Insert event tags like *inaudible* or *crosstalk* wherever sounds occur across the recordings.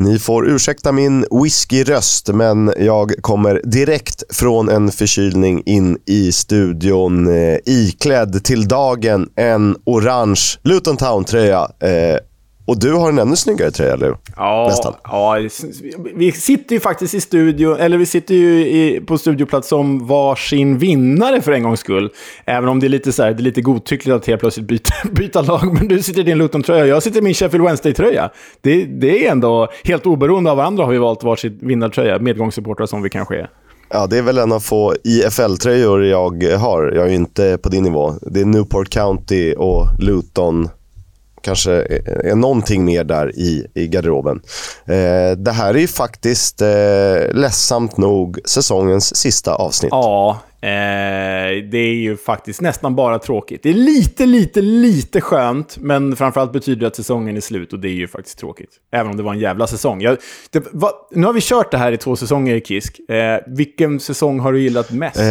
Ni får ursäkta min whiskyröst, men jag kommer direkt från en förkylning in i studion eh, iklädd till dagen en orange Luton Town-tröja. Eh, och du har en ännu snyggare tröja, eller Ja, Nästan. ja, vi sitter ju faktiskt i studio, eller vi sitter ju i, på studioplats som varsin vinnare för en gångs skull. Även om det är lite, så här, det är lite godtyckligt att helt plötsligt byta, *laughs* byta lag. Men du sitter i din Luton-tröja och jag sitter i min Sheffield Wednesday-tröja. Det, det är ändå, helt oberoende av varandra har vi valt varsin vinnartröja, medgångssupportrar som vi kanske är. Ja, det är väl en av få IFL-tröjor jag har. Jag är ju inte på din nivå. Det är Newport County och Luton. Kanske är någonting mer där i, i garderoben. Eh, det här är ju faktiskt eh, ledsamt nog säsongens sista avsnitt. Ja, eh, det är ju faktiskt nästan bara tråkigt. Det är lite, lite, lite skönt, men framförallt betyder det att säsongen är slut och det är ju faktiskt tråkigt. Även om det var en jävla säsong. Jag, det, va, nu har vi kört det här i två säsonger i Kisk. Eh, vilken säsong har du gillat mest? Eh,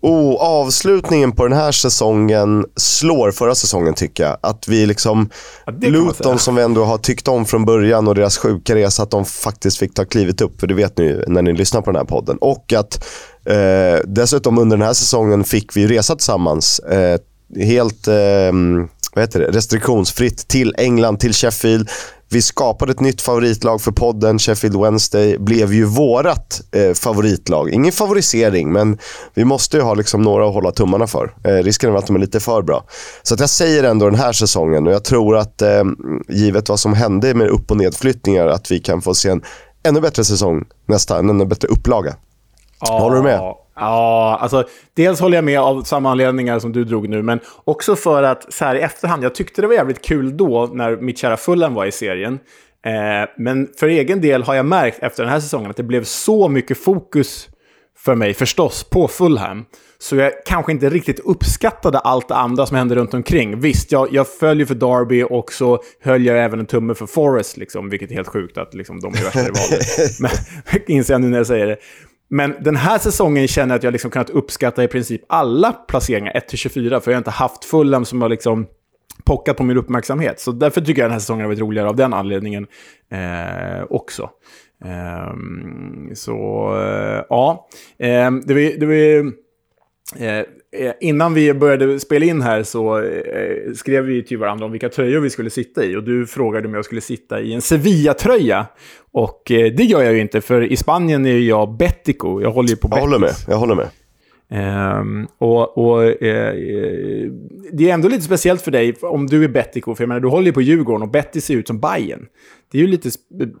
oh, avslutningen på den här säsongen slår förra säsongen tycker jag. Att vi liksom, Ja. Luton som vi ändå har tyckt om från början och deras sjuka resa, att de faktiskt fick ta klivet upp. För det vet ni ju när ni lyssnar på den här podden. Och att eh, dessutom under den här säsongen fick vi resa tillsammans. Eh, helt eh, vad heter det? restriktionsfritt till England, till Sheffield. Vi skapade ett nytt favoritlag för podden. Sheffield Wednesday blev ju vårat eh, favoritlag. Ingen favorisering, men vi måste ju ha liksom några att hålla tummarna för. Eh, risken är att de är lite för bra. Så att jag säger ändå den här säsongen och jag tror att eh, givet vad som hände med upp och nedflyttningar att vi kan få se en ännu bättre säsong nästa, en ännu bättre upplaga. Håller du med? Ja, alltså dels håller jag med av samma anledningar som du drog nu, men också för att så här i efterhand, jag tyckte det var jävligt kul då när mitt kära Fulham var i serien. Eh, men för egen del har jag märkt efter den här säsongen att det blev så mycket fokus för mig förstås på Fulham. Så jag kanske inte riktigt uppskattade allt det andra som hände runt omkring. Visst, jag, jag följer för Derby och så höll jag även en tumme för Forest, liksom, vilket är helt sjukt att liksom, de är värsta rivaler. *laughs* Men inser jag nu när jag säger det. Men den här säsongen känner jag att jag liksom kunnat uppskatta i princip alla placeringar 1-24, för jag har inte haft Fulham som har liksom pockat på min uppmärksamhet. Så därför tycker jag den här säsongen har varit roligare av den anledningen eh, också. Eh, så, eh, ja. Ehm, det var, det var Eh, eh, innan vi började spela in här så eh, skrev vi till varandra om vilka tröjor vi skulle sitta i. Och du frågade om jag skulle sitta i en Sevilla-tröja. Och eh, det gör jag ju inte, för i Spanien är jag Bettico. Jag håller ju på Jag håller med. Betis. Jag håller med. Ehm, och och eh, det är ändå lite speciellt för dig om du är Bettico, för jag menar, du håller ju på Djurgården och Betty ser ut som Bayern. Det är ju lite,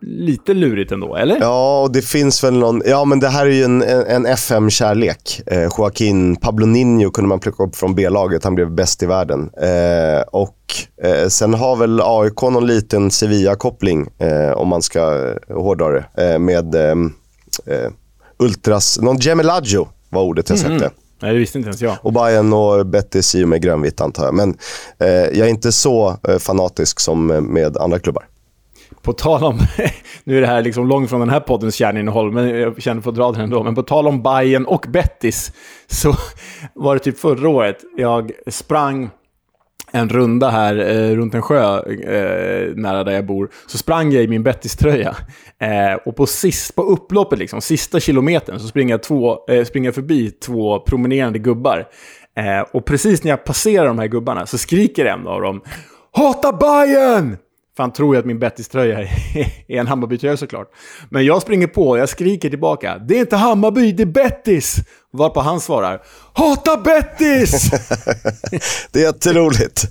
lite lurigt ändå, eller? Ja, och det finns väl någon... Ja, men det här är ju en, en en FM-kärlek. Eh, Joaquin Pablo Nino kunde man plocka upp från B-laget. Han blev bäst i världen. Eh, och eh, sen har väl AIK någon liten Sevilla-koppling, eh, om man ska eh, hårdra det, eh, med ehm, eh, Ultras... Någon Gemelaggio var ordet jag sökte. Nej, det visste inte ens jag. Och Bayern och Betis är ju med grönvitt antar jag. Men eh, jag är inte så eh, fanatisk som eh, med andra klubbar. På tal om, *laughs* nu är det här liksom långt från den här poddens kärninnehåll, men jag känner för att dra den ändå. Men på tal om Bayern och Bettis, så *laughs* var det typ förra året jag sprang en runda här eh, runt en sjö eh, nära där jag bor, så sprang jag i min Bettis-tröja. Eh, och på, sist, på upploppet, liksom, sista kilometern, så springer jag, två, eh, springer jag förbi två promenerande gubbar. Eh, och precis när jag passerar de här gubbarna så skriker en av dem “Hata Bayern!” För han tror ju att min Bettis-tröja *laughs* är en Hammarby-tröja såklart. Men jag springer på jag skriker tillbaka. Det är inte Hammarby, det är Bettis! Varpå han svarar. Hata Bettis! *laughs* Det är jätteroligt.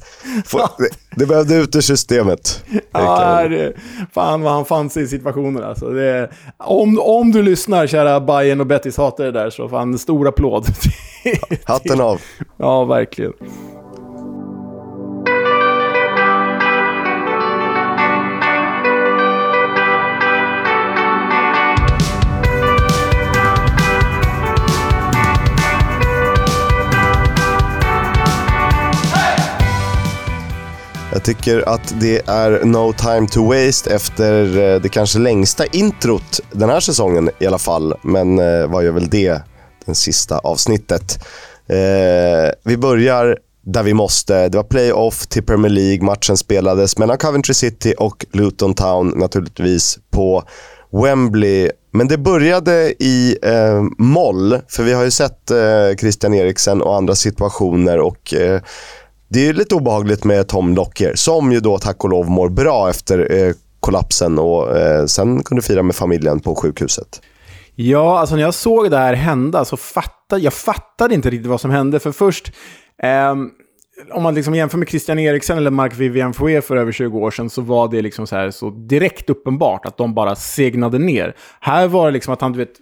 Det behövde ut ur systemet. ja, det, fan vad han fann sig i situationen alltså. Det, om, om du lyssnar, kära Bayern och Bettis hatare där, så fan stor applåd. *laughs* Hatten av. ja, verkligen. Jag tycker att det är no time to waste efter eh, det kanske längsta introt den här säsongen i alla fall. Men eh, vad gör väl det, den sista avsnittet. Eh, vi börjar där vi måste. Det var playoff till Premier League. Matchen spelades mellan Coventry City och Luton Town naturligtvis på Wembley. Men det började i eh, moll, för vi har ju sett eh, Christian Eriksen och andra situationer och eh, det är lite obehagligt med Tom Lockyer, som ju då tack och lov mår bra efter eh, kollapsen och eh, sen kunde fira med familjen på sjukhuset. Ja, alltså när jag såg det här hända så fattade jag fattade inte riktigt vad som hände. För först, eh, om man liksom jämför med Christian Eriksen eller Mark Vivian Fouet för över 20 år sedan så var det liksom så, här, så direkt uppenbart att de bara segnade ner. Här var det liksom att han, du vet,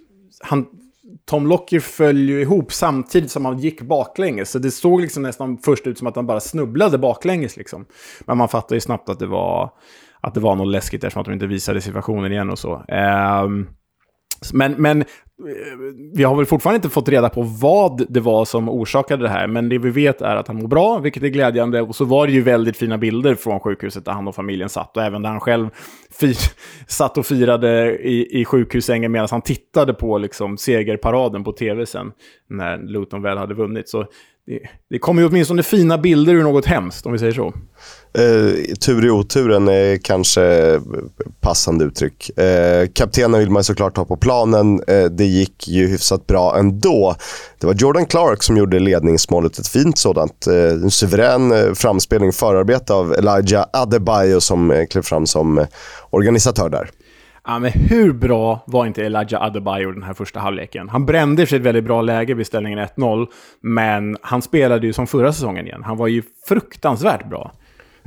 han, Tom Lockyer föll ju ihop samtidigt som han gick baklänges. Så det såg liksom nästan först ut som att han bara snubblade baklänges. Liksom. Men man fattade ju snabbt att det var, att det var något läskigt eftersom att de inte visade situationen igen och så. Um, men, men vi har väl fortfarande inte fått reda på vad det var som orsakade det här, men det vi vet är att han mår bra, vilket är glädjande. Och så var det ju väldigt fina bilder från sjukhuset där han och familjen satt, och även där han själv satt och firade i, i sjukhussängen medan han tittade på liksom, segerparaden på tv sen, när Luton väl hade vunnit. Så det, det kommer ju åtminstone fina bilder ur något hemskt, om vi säger så. Eh, tur i oturen är kanske passande uttryck. Eh, kaptenen vill man såklart ha på planen. Eh, det gick ju hyfsat bra ändå. Det var Jordan Clark som gjorde ledningsmålet, ett fint sådant. Eh, en suverän framspelning framspelning, förarbete av Elijah Adebayo som eh, klev fram som organisatör där. Ja, men hur bra var inte Elijah Adebayo den här första halvleken? Han brände sig ett väldigt bra läge vid ställningen 1-0, men han spelade ju som förra säsongen igen. Han var ju fruktansvärt bra.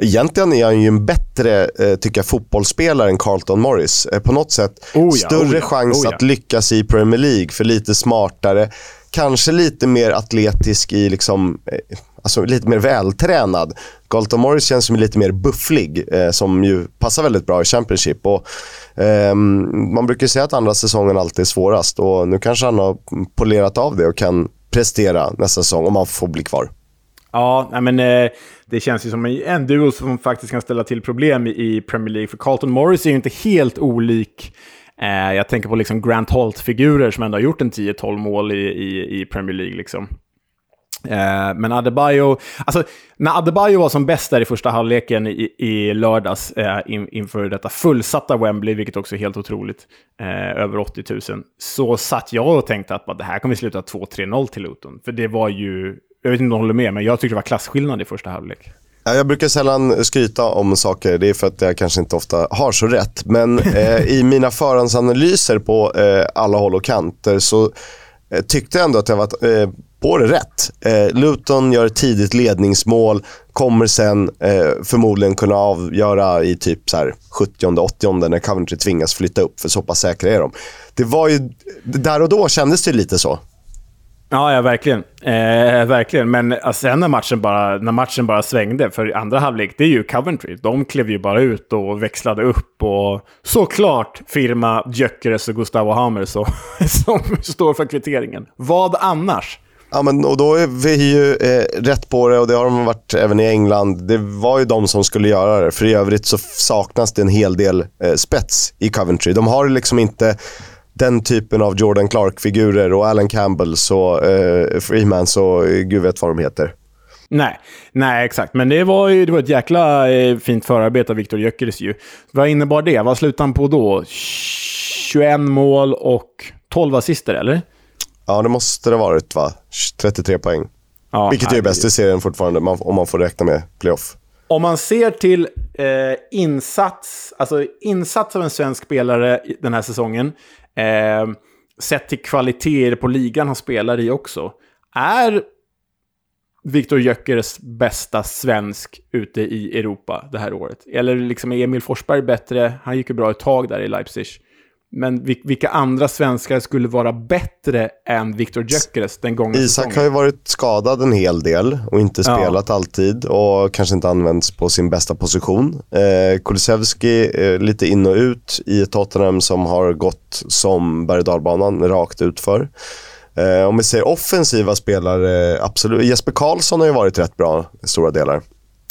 Egentligen är han ju en bättre, eh, tycker jag, fotbollsspelare än Carlton Morris. Eh, på något sätt oh ja, större oh ja, chans oh ja. att lyckas i Premier League, för lite smartare. Kanske lite mer atletisk i, liksom, eh, alltså lite mer vältränad. Carlton Morris känns som lite mer bufflig, eh, som ju passar väldigt bra i Championship. Och, eh, man brukar säga att andra säsongen alltid är svårast och nu kanske han har polerat av det och kan prestera nästa säsong om han får bli kvar. Ja, men eh, det känns ju som en duo som faktiskt kan ställa till problem i Premier League. För Carlton Morris är ju inte helt olik eh, jag tänker på liksom Grant Holt-figurer som ändå har gjort en 10-12 mål i, i, i, Premier League. Liksom. Eh, men Adebayo, alltså när Adebayo var som bäst där i första halvleken i, i lördags eh, in, inför detta fullsatta Wembley, vilket också är helt otroligt, eh, över 80 000, så satt jag och tänkte att det här kommer sluta 2-3-0 till Luton. För det var ju jag vet inte om du håller med, men jag tycker det var klasskillnad i första halvlek. Jag brukar sällan skryta om saker, det är för att jag kanske inte ofta har så rätt. Men *laughs* eh, i mina förhandsanalyser på eh, alla håll och kanter så eh, tyckte jag ändå att jag var eh, på det rätt. Eh, Luton gör ett tidigt ledningsmål, kommer sen eh, förmodligen kunna avgöra i typ 70-80 när Coventry tvingas flytta upp, för så pass säkra är de. Det var ju, där och då kändes det lite så. Ja, ja verkligen. Eh, verkligen. Men alltså, sen när matchen, bara, när matchen bara svängde, för andra halvlek, det är ju Coventry. De klev ju bara ut och växlade upp. Och såklart firma Gyökeres och Gustavo Hammer så, *laughs* som står för kvitteringen. Vad annars? Ja, men, och då är vi ju eh, rätt på det och det har de varit även i England. Det var ju de som skulle göra det, för i övrigt så saknas det en hel del eh, spets i Coventry. De har liksom inte den typen av Jordan Clark-figurer och Alan Campbells och eh, Freemans och gud vet vad de heter. Nej, nej exakt. Men det var ju det var ett jäkla eh, fint förarbete av Viktor Gyökeres ju. Vad innebar det? Vad slutade han på då? 21 mål och 12 assister, eller? Ja, det måste det ha varit va? 33 poäng. Ja, Vilket är bäst i serien fortfarande, om man får räkna med playoff. Om man ser till eh, insats, alltså insats av en svensk spelare den här säsongen, Eh, sett till kvaliteter på ligan han spelar i också. Är Viktor Gyökeres bästa svensk ute i Europa det här året? Eller liksom är Emil Forsberg bättre? Han gick ju bra ett tag där i Leipzig. Men vilka andra svenskar skulle vara bättre än Viktor Gyökeres den gången? Isak säsongen? har ju varit skadad en hel del och inte spelat ja. alltid och kanske inte använts på sin bästa position. Eh, Kulusevski eh, lite in och ut i Tottenham som har gått som berg och rakt utför. Eh, om vi ser offensiva spelare, absolut. Jesper Karlsson har ju varit rätt bra i stora delar.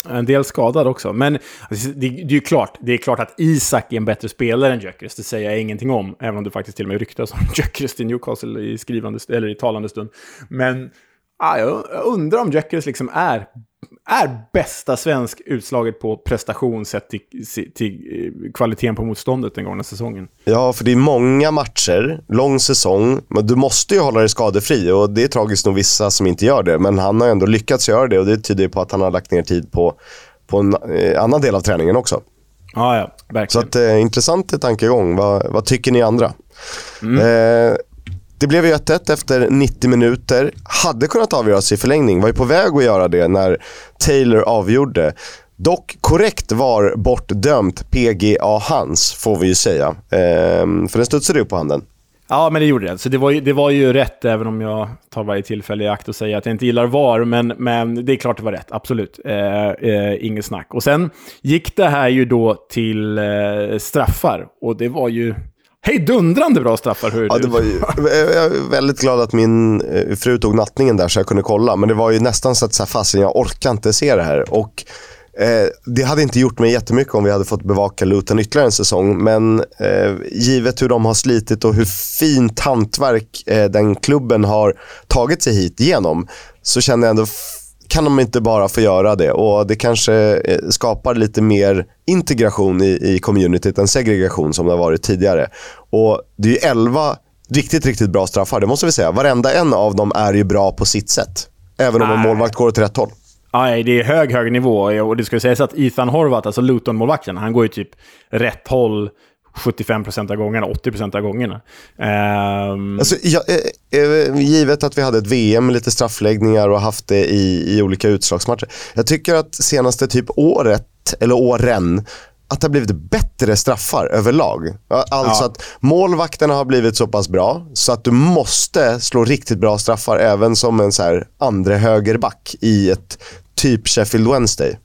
En del skadad också. Men alltså, det, det, är ju klart, det är klart att Isak är en bättre spelare än Gyökeres. Det säger jag ingenting om. Även om det faktiskt till och med ryktas om *laughs* Gyökeres i Newcastle i, skrivande, eller i talande stund. Men ah, jag undrar om Gyökeres liksom är är bästa svensk utslaget på prestation sett till, till eh, kvaliteten på motståndet den gångna säsongen. Ja, för det är många matcher, lång säsong, men du måste ju hålla dig skadefri och det är tragiskt nog vissa som inte gör det. Men han har ändå lyckats göra det och det tyder på att han har lagt ner tid på, på en eh, annan del av träningen också. Ja, ja, verkligen. Så att, eh, intressant tankegång. Vad, vad tycker ni andra? Mm. Eh, det blev ju 1-1 efter 90 minuter. Hade kunnat avgöras i förlängning. Var ju på väg att göra det när Taylor avgjorde. Dock korrekt var bortdömt PGA Hans, får vi ju säga. Ehm, för den studsade upp på handen. Ja, men det gjorde det. Så det var, ju, det var ju rätt, även om jag tar varje tillfälle i akt och säger att jag inte gillar VAR. Men, men det är klart det var rätt, absolut. Eh, eh, inget snack. Och sen gick det här ju då till eh, straffar. Och det var ju hejdundrande bra straffar. Hur ja, det var ju, jag är väldigt glad att min eh, fru tog nattningen där så jag kunde kolla. Men det var ju nästan så att så här, fasen, jag orkar inte se det här. Och Eh, det hade inte gjort mig jättemycket om vi hade fått bevaka Luton ytterligare en säsong. Men eh, givet hur de har slitit och hur fint hantverk eh, den klubben har tagit sig hit igenom så känner jag ändå kan de inte bara få göra det? Och Det kanske eh, skapar lite mer integration i, i communityt än segregation som det har varit tidigare. Och Det är ju elva riktigt, riktigt bra straffar, det måste vi säga. Varenda en av dem är ju bra på sitt sätt. Även om en målvakt går åt rätt håll. Nej, det är hög, hög nivå. Och det ska sägas att Ethan Horvath, alltså Luton-målvakten, han går ju typ rätt håll 75% av gångerna, 80% av gångerna. Um... Alltså, ja, givet att vi hade ett VM med lite straffläggningar och haft det i, i olika utslagsmatcher. Jag tycker att senaste typ året, eller åren, att det har blivit bättre straffar överlag. Alltså ja. att målvakterna har blivit så pass bra så att du måste slå riktigt bra straffar även som en så här andra högerback i ett typ Sheffield Wednesday.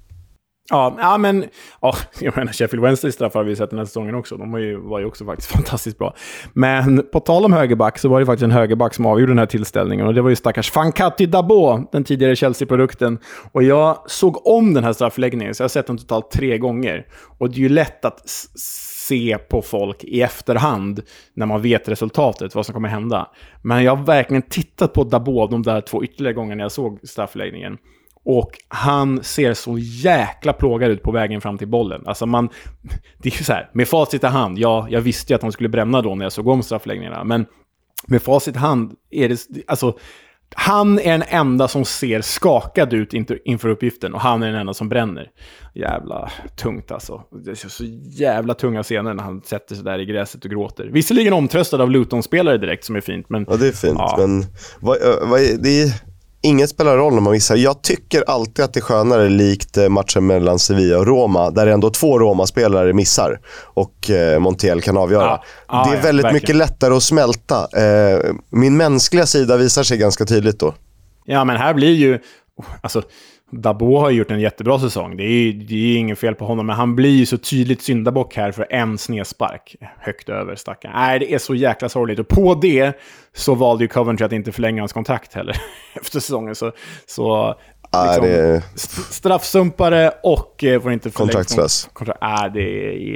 Ja, ja men ja, jag menar Sheffield Wednesday straffar har vi sett den här säsongen också. De var ju, var ju också faktiskt *laughs* fantastiskt bra. Men på tal om högerback så var det faktiskt en högerback som avgjorde den här tillställningen. Och det var ju stackars Fankati Dabo, den tidigare Chelsea-produkten. Och jag såg om den här straffläggningen, så jag har sett den totalt tre gånger. Och det är ju lätt att se på folk i efterhand när man vet resultatet, vad som kommer hända. Men jag har verkligen tittat på Dabo de där två ytterligare gångerna jag såg straffläggningen. Och han ser så jäkla plågad ut på vägen fram till bollen. Alltså man, *laughs* det är ju så här, med facit i hand, ja, jag visste ju att han skulle bränna då när jag såg om straffläggningarna, men med facit i hand är det, alltså, han är den enda som ser skakad ut inför uppgiften och han är den enda som bränner. Jävla tungt alltså. Det är så jävla tunga scener när han sätter sig där i gräset och gråter. Visserligen omtröstad av Luton-spelare direkt som är fint, men... Ja, det är fint, ja. men vad, vad, det är Inget spelar roll om man missar. Jag tycker alltid att det är skönare, likt eh, matchen mellan Sevilla och Roma, där ändå två Roma-spelare missar och eh, Montiel kan avgöra. Ja. Ah, det är väldigt ja, mycket lättare att smälta. Eh, min mänskliga sida visar sig ganska tydligt då. Ja, men här blir ju... Alltså, Dabo har gjort en jättebra säsong. Det är, det är inget fel på honom, men han blir ju så tydligt syndabock här för en snedspark högt över stackaren. Nej, det är så jäkla sorgligt. Och på det så valde ju Coventry att inte förlänga hans kontrakt heller *laughs* efter säsongen. Så, så liksom, det... straffsumpare och eh, får inte förlänga kontraktslös. Kontrakt, äh, det,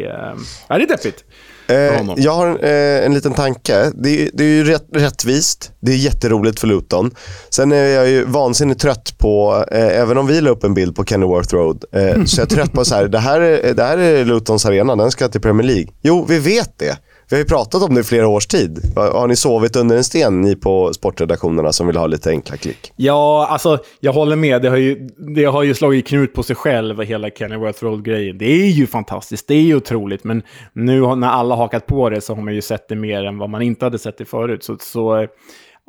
är, äh, det är deppigt. Eh, jag har eh, en liten tanke. Det är, det är ju rätt, rättvist. Det är jätteroligt för Luton. Sen är jag ju vansinnigt trött på, eh, även om vi la upp en bild på Kennyworth Road, eh, så jag är trött på så här, det här, är, det här är Lutons arena, den ska till Premier League. Jo, vi vet det. Vi har ju pratat om det i flera års tid. Har ni sovit under en sten, ni på sportredaktionerna som vill ha lite enkla klick? Ja, alltså jag håller med. Det har ju, det har ju slagit knut på sig själv, hela Kennyworth Road-grejen. Det är ju fantastiskt, det är ju otroligt. Men nu när alla hakat på det så har man ju sett det mer än vad man inte hade sett det förut. Så, så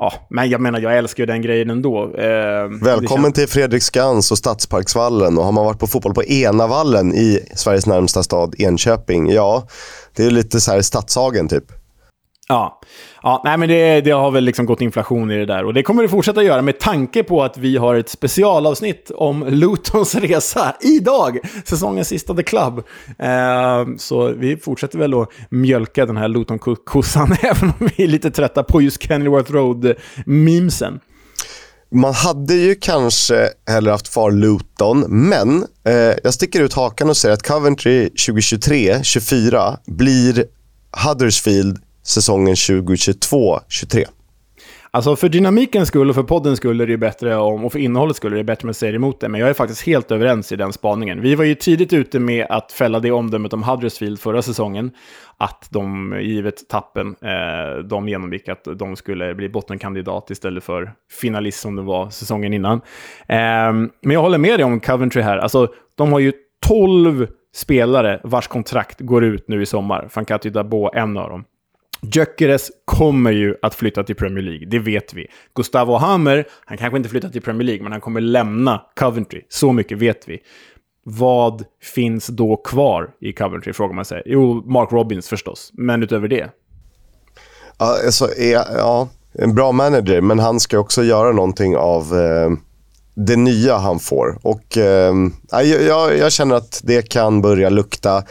Ja, men jag menar, jag älskar ju den grejen ändå. Eh, Välkommen till Fredriksskans och Stadsparksvallen. Och har man varit på fotboll på Enavallen i Sveriges närmsta stad, Enköping, ja, det är lite så här Stadshagen typ. Ja, ja nej, men det, det, har väl liksom gått inflation i det där. Och det kommer det fortsätta göra med tanke på att vi har ett specialavsnitt om Lutons *laughs* resa idag. Säsongens sista The Club. Eh, så vi fortsätter väl att mjölka den här Luton-kossan, *laughs* även om vi är lite trötta på just Kenilworth Road-memesen. Man hade ju kanske hellre haft kvar Luton, men eh, jag sticker ut hakan och säger att Coventry 2023-24 blir Huddersfield säsongen 2022-23. Alltså för dynamikens skull och för poddens skull är det bättre om, och för innehållets skull är det bättre med att säger emot det. Men jag är faktiskt helt överens i den spaningen. Vi var ju tidigt ute med att fälla det omdömet om Huddersfield förra säsongen. Att de, givet tappen, eh, de genomgick att de skulle bli bottenkandidat istället för finalist som det var säsongen innan. Eh, men jag håller med dig om Coventry här. Alltså, de har ju 12 spelare vars kontrakt går ut nu i sommar. Fankati Dabo, en av dem. Gyökeres kommer ju att flytta till Premier League, det vet vi. Gustavo Hammer, han kanske inte flyttar till Premier League, men han kommer lämna Coventry. Så mycket vet vi. Vad finns då kvar i Coventry, frågar man sig. Jo, Mark Robbins förstås, men utöver det? Ja, alltså, ja, en bra manager, men han ska också göra någonting av eh, det nya han får. Och eh, jag, jag känner att det kan börja lukta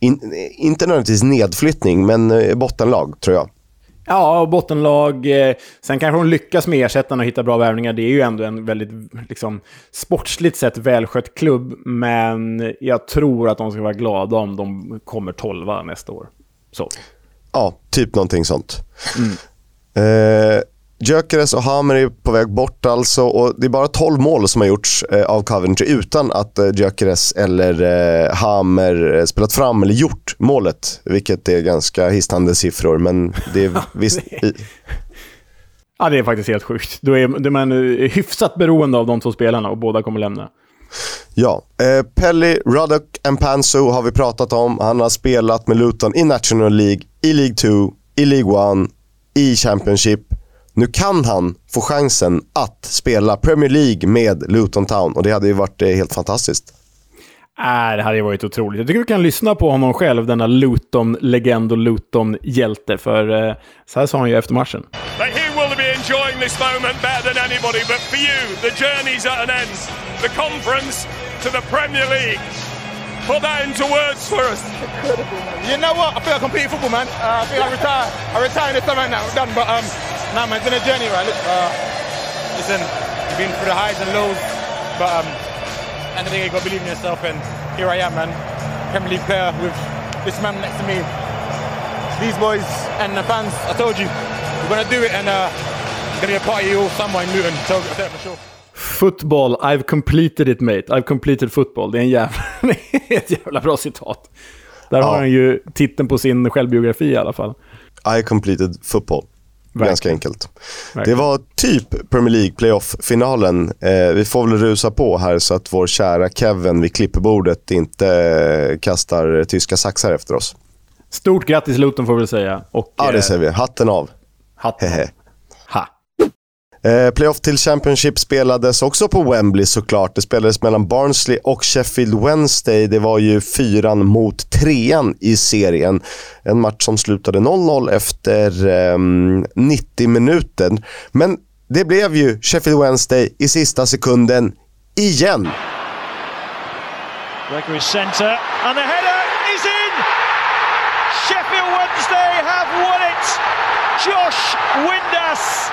in, inte nödvändigtvis nedflyttning, men eh, bottenlag tror jag. Ja, bottenlag. Eh, sen kanske de lyckas med ersättarna och hitta bra värvningar. Det är ju ändå en väldigt, liksom, sportsligt sett välskött klubb. Men jag tror att de ska vara glada om de kommer tolva nästa år. Så. Ja, typ någonting sånt. Mm. Eh, Gyökeres och Hammer är på väg bort alltså och det är bara 12 mål som har gjorts eh, av Coventry utan att eh, Gyökeres eller eh, Hammer eh, spelat fram eller gjort målet. Vilket är ganska hisnande siffror, men det är *laughs* visst... ja, det är faktiskt helt sjukt. Då är, då är man hyfsat beroende av de två spelarna och båda kommer lämna. Ja, eh, Pelly Ruddock Mpansu har vi pratat om. Han har spelat med Luton i National League, i League 2, i League 1, i Championship. Nu kan han få chansen att spela Premier League med Luton Town och det hade ju varit eh, helt fantastiskt. Äh, det hade ju varit otroligt. Jag tycker vi kan lyssna på honom själv, denna Luton-legend och Luton-hjälte. För eh, så här sa han ju efter matchen. He will be enjoying this moment better than anybody, but for you, the journey's at an end. The conference to the Premier League. Put that into words for us. You know what? I feel like I'm playing football, man. Uh, I think I retire. I retire in time right now. I'm done, but um, nah, man, it's been a journey, right? Uh, listen, you've been through the highs and lows, but um, end of the day, you got to believe in yourself, and here I am, man. Premier League player with this man next to me. These boys and the fans, I told you, we're going to do it, and uh, it's going to be a party all somewhere in Luton, so I'll tell you for sure. Football, I've completed it mate. I've completed football. Det är, en jävla, *laughs* ett jävla bra citat. Där ja. har han ju titeln på sin självbiografi i alla fall. I completed football. Verkligen. Ganska enkelt. Verkligen. Det var typ Premier League playoff-finalen. Eh, vi får väl rusa på här så att vår kära Kevin vid klippebordet inte eh, kastar tyska saxar efter oss. Stort grattis Luton får vi säga. Och, ja, det eh, säger vi. Hatten av. Hatten av. Eh, playoff till Championship spelades också på Wembley såklart. Det spelades mellan Barnsley och Sheffield Wednesday. Det var ju fyran mot trean i serien. En match som slutade 0-0 efter eh, 90 minuter. Men det blev ju Sheffield Wednesday i sista sekunden igen. Gregory center and the header is in! Sheffield Wednesday have won it! Josh Windass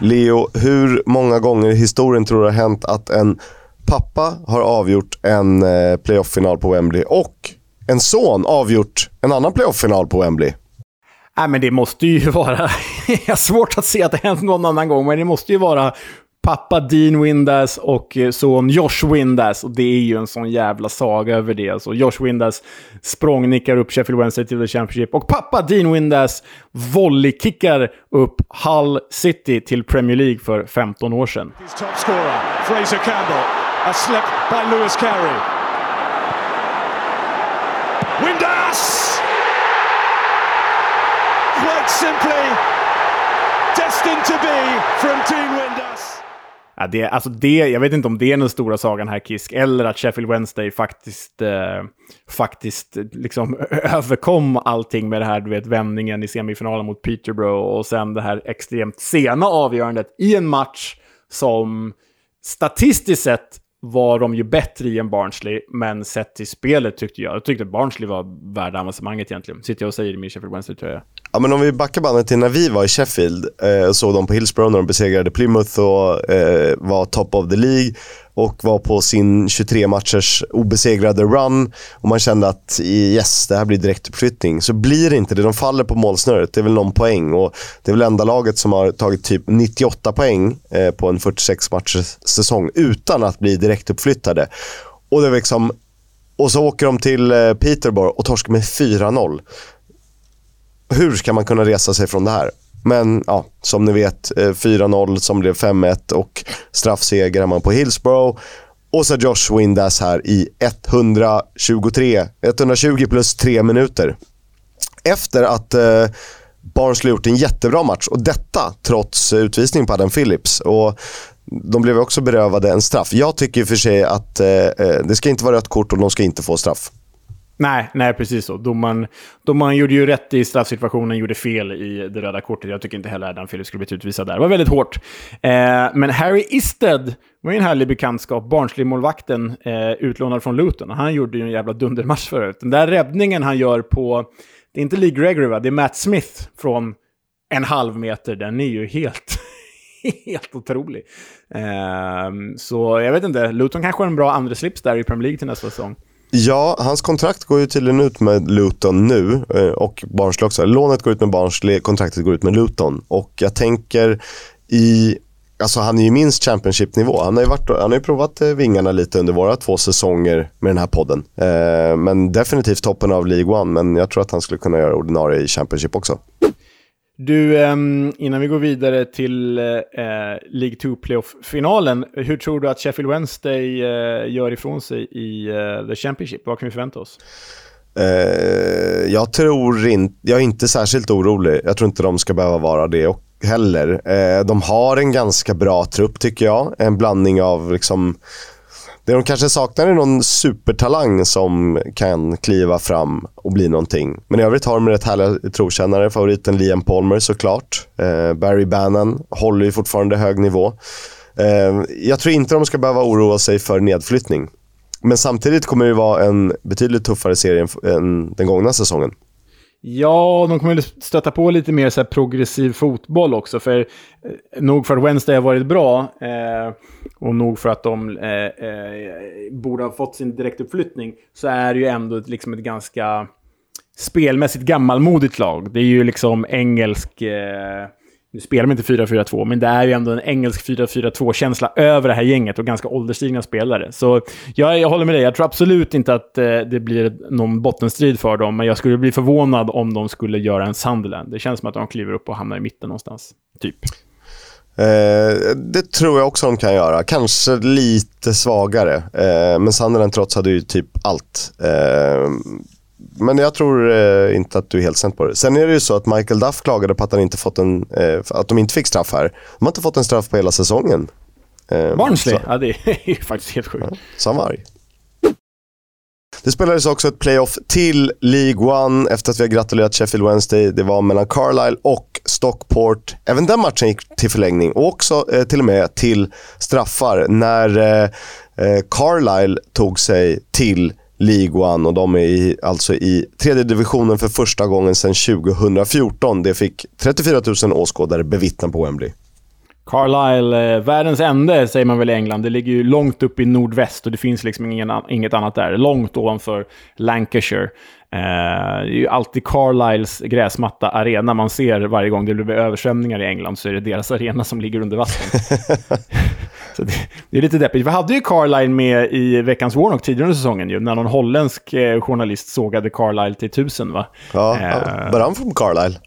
Leo, hur många gånger i historien tror du det har hänt att en pappa har avgjort en eh, playoff-final på Wembley och en son avgjort en annan playoff-final på Wembley? Nej, men det måste ju vara... *laughs* jag har svårt att se att det hänt någon annan gång, men det måste ju vara pappa Dean Windass och eh, son Josh Windass. Och det är ju en sån jävla saga över det. Alltså Josh Windass språngnickar upp Sheffield Wednesday till the Championship. Och pappa Dean Windass volleykickar upp Hull City till Premier League för 15 år sedan. Fraser Campbell. A slip by Lewis Carey. Windass! Quite simply, destined to be from Team Ja, det, alltså det, jag vet inte om det är den stora sagan här, Kisk, eller att Sheffield Wednesday faktiskt, eh, faktiskt eh, liksom *laughs* överkom allting med det här, du vet, vändningen i semifinalen mot Peterborough och sen det här extremt sena avgörandet i en match som statistiskt sett var de ju bättre i än Barnsley, men sett till spelet tyckte jag, jag tyckte Barnsley var värda avancemanget egentligen. Sitter jag och säger i min Sheffield Wednesday tror jag. Ja, men om vi backar bandet till när vi var i Sheffield eh, och såg dem på Hillsborough när de besegrade Plymouth och eh, var top of the League och var på sin 23 matchers obesegrade run och man kände att yes, det här blir direktuppflyttning. Så blir det inte det. De faller på målsnöret. Det är väl någon poäng och det är väl enda laget som har tagit typ 98 poäng eh, på en 46 matchers säsong utan att bli direktuppflyttade. Och det är liksom och så åker de till eh, Peterborough och torskar med 4-0. Hur ska man kunna resa sig från det här? Men ja, som ni vet, eh, 4-0 som blev 5-1 och straffseger man på Hillsborough. Och så Josh Windass här i 123, 120 plus 3 minuter. Efter att eh, Barnsley gjort en jättebra match och detta trots utvisning på Adam Phillips. Och de blev också berövade en straff. Jag tycker för sig att eh, eh, det ska inte vara rött kort och de ska inte få straff. Nej, nej precis så. Domaren, domaren gjorde ju rätt i straffsituationen, gjorde fel i det röda kortet. Jag tycker inte heller att Adam Phillips skulle blivit utvisad där. Det var väldigt hårt. Eh, men Harry Isted var ju en härlig bekantskap. Barnsley-målvakten, eh, utlånad från Luton. Han gjorde ju en jävla dundermatch förut. Den där räddningen han gör på, det är inte Lee Gregory va? Det är Matt Smith från en halv meter. Den är ju helt *laughs* helt otrolig. Eh, så jag vet inte, Luton kanske har en bra andra slips där i Premier League till nästa säsong. Ja, hans kontrakt går ju tydligen ut med Luton nu eh, och Barnsley också. Lånet går ut med Barnsley, kontraktet går ut med Luton. Och jag tänker i Alltså han är ju minst Championship-nivå. Han har ju, varit, han har ju provat eh, vingarna lite under våra två säsonger med den här podden. Eh, men definitivt toppen av League One, men jag tror att han skulle kunna göra ordinarie i Championship också. Du, ehm, innan vi går vidare till eh, eh, League 2 Playoff-finalen, hur tror du att Sheffield Wednesday eh, gör ifrån sig i The Championship? Vad kan vi förvänta oss? jag tror inte, jag är inte särskilt orolig. Jag tror inte de ska behöva vara det heller. de har en ganska bra trupp tycker jag. En blandning av liksom det de kanske saknar är någon supertalang som kan kliva fram och bli någonting. Men i övrigt har de rätt härliga trotjänare. Favoriten Liam Palmer såklart. Eh, Barry Bannon håller ju fortfarande hög nivå. Eh, jag tror inte de ska behöva oroa sig för nedflyttning. Men samtidigt kommer det vara en betydligt tuffare serie än den gångna säsongen. Ja, de kommer stöta på lite mer så progressiv fotboll också. För, eh, nog för att Wednesday har varit bra eh, och nog för att de eh, eh, borde ha fått sin direktuppflyttning så är det ju ändå liksom ett ganska spelmässigt gammalmodigt lag. Det är ju liksom engelsk... Eh, nu spelar de inte 4-4-2, men det är ju ändå en engelsk 4-4-2-känsla över det här gänget och ganska ålderstigna spelare. Så jag, jag håller med dig. Jag tror absolut inte att eh, det blir någon bottenstrid för dem, men jag skulle bli förvånad om de skulle göra en Sunderland. Det känns som att de kliver upp och hamnar i mitten någonstans. Typ. Eh, det tror jag också de kan göra. Kanske lite svagare. Eh, men Sunderland trots hade ju typ allt. Eh, men jag tror eh, inte att du är helt snett på det. Sen är det ju så att Michael Duff klagade på att, han inte fått en, eh, att de inte fick straff här. De har inte fått en straff på hela säsongen. Eh, Barnsley? Ja, det är *laughs* faktiskt helt sjukt. Ja, så han var arg. Det spelades också ett playoff till League One efter att vi har gratulerat Sheffield Wednesday. Det var mellan Carlisle och Stockport. Även den matchen gick till förlängning och också eh, till och med till straffar när eh, eh Carlisle tog sig till League och de är i, alltså i tredje divisionen för första gången sedan 2014. Det fick 34 000 åskådare bevittna på Wembley. Carlisle, eh, världens ände säger man väl i England. Det ligger ju långt upp i nordväst och det finns liksom ingen, inget annat där. Långt ovanför Lancashire. Eh, det är ju alltid Carlisles gräsmatta arena man ser varje gång det blir översvämningar i England så är det deras arena som ligger under vatten. *laughs* så det, det, är lite deppigt. Vi hade ju Carlisle med i veckans Warnock tidigare under säsongen ju, när någon holländsk eh, journalist sågade Carlisle till tusen va? Ja, eh, but I'm from Carlisle.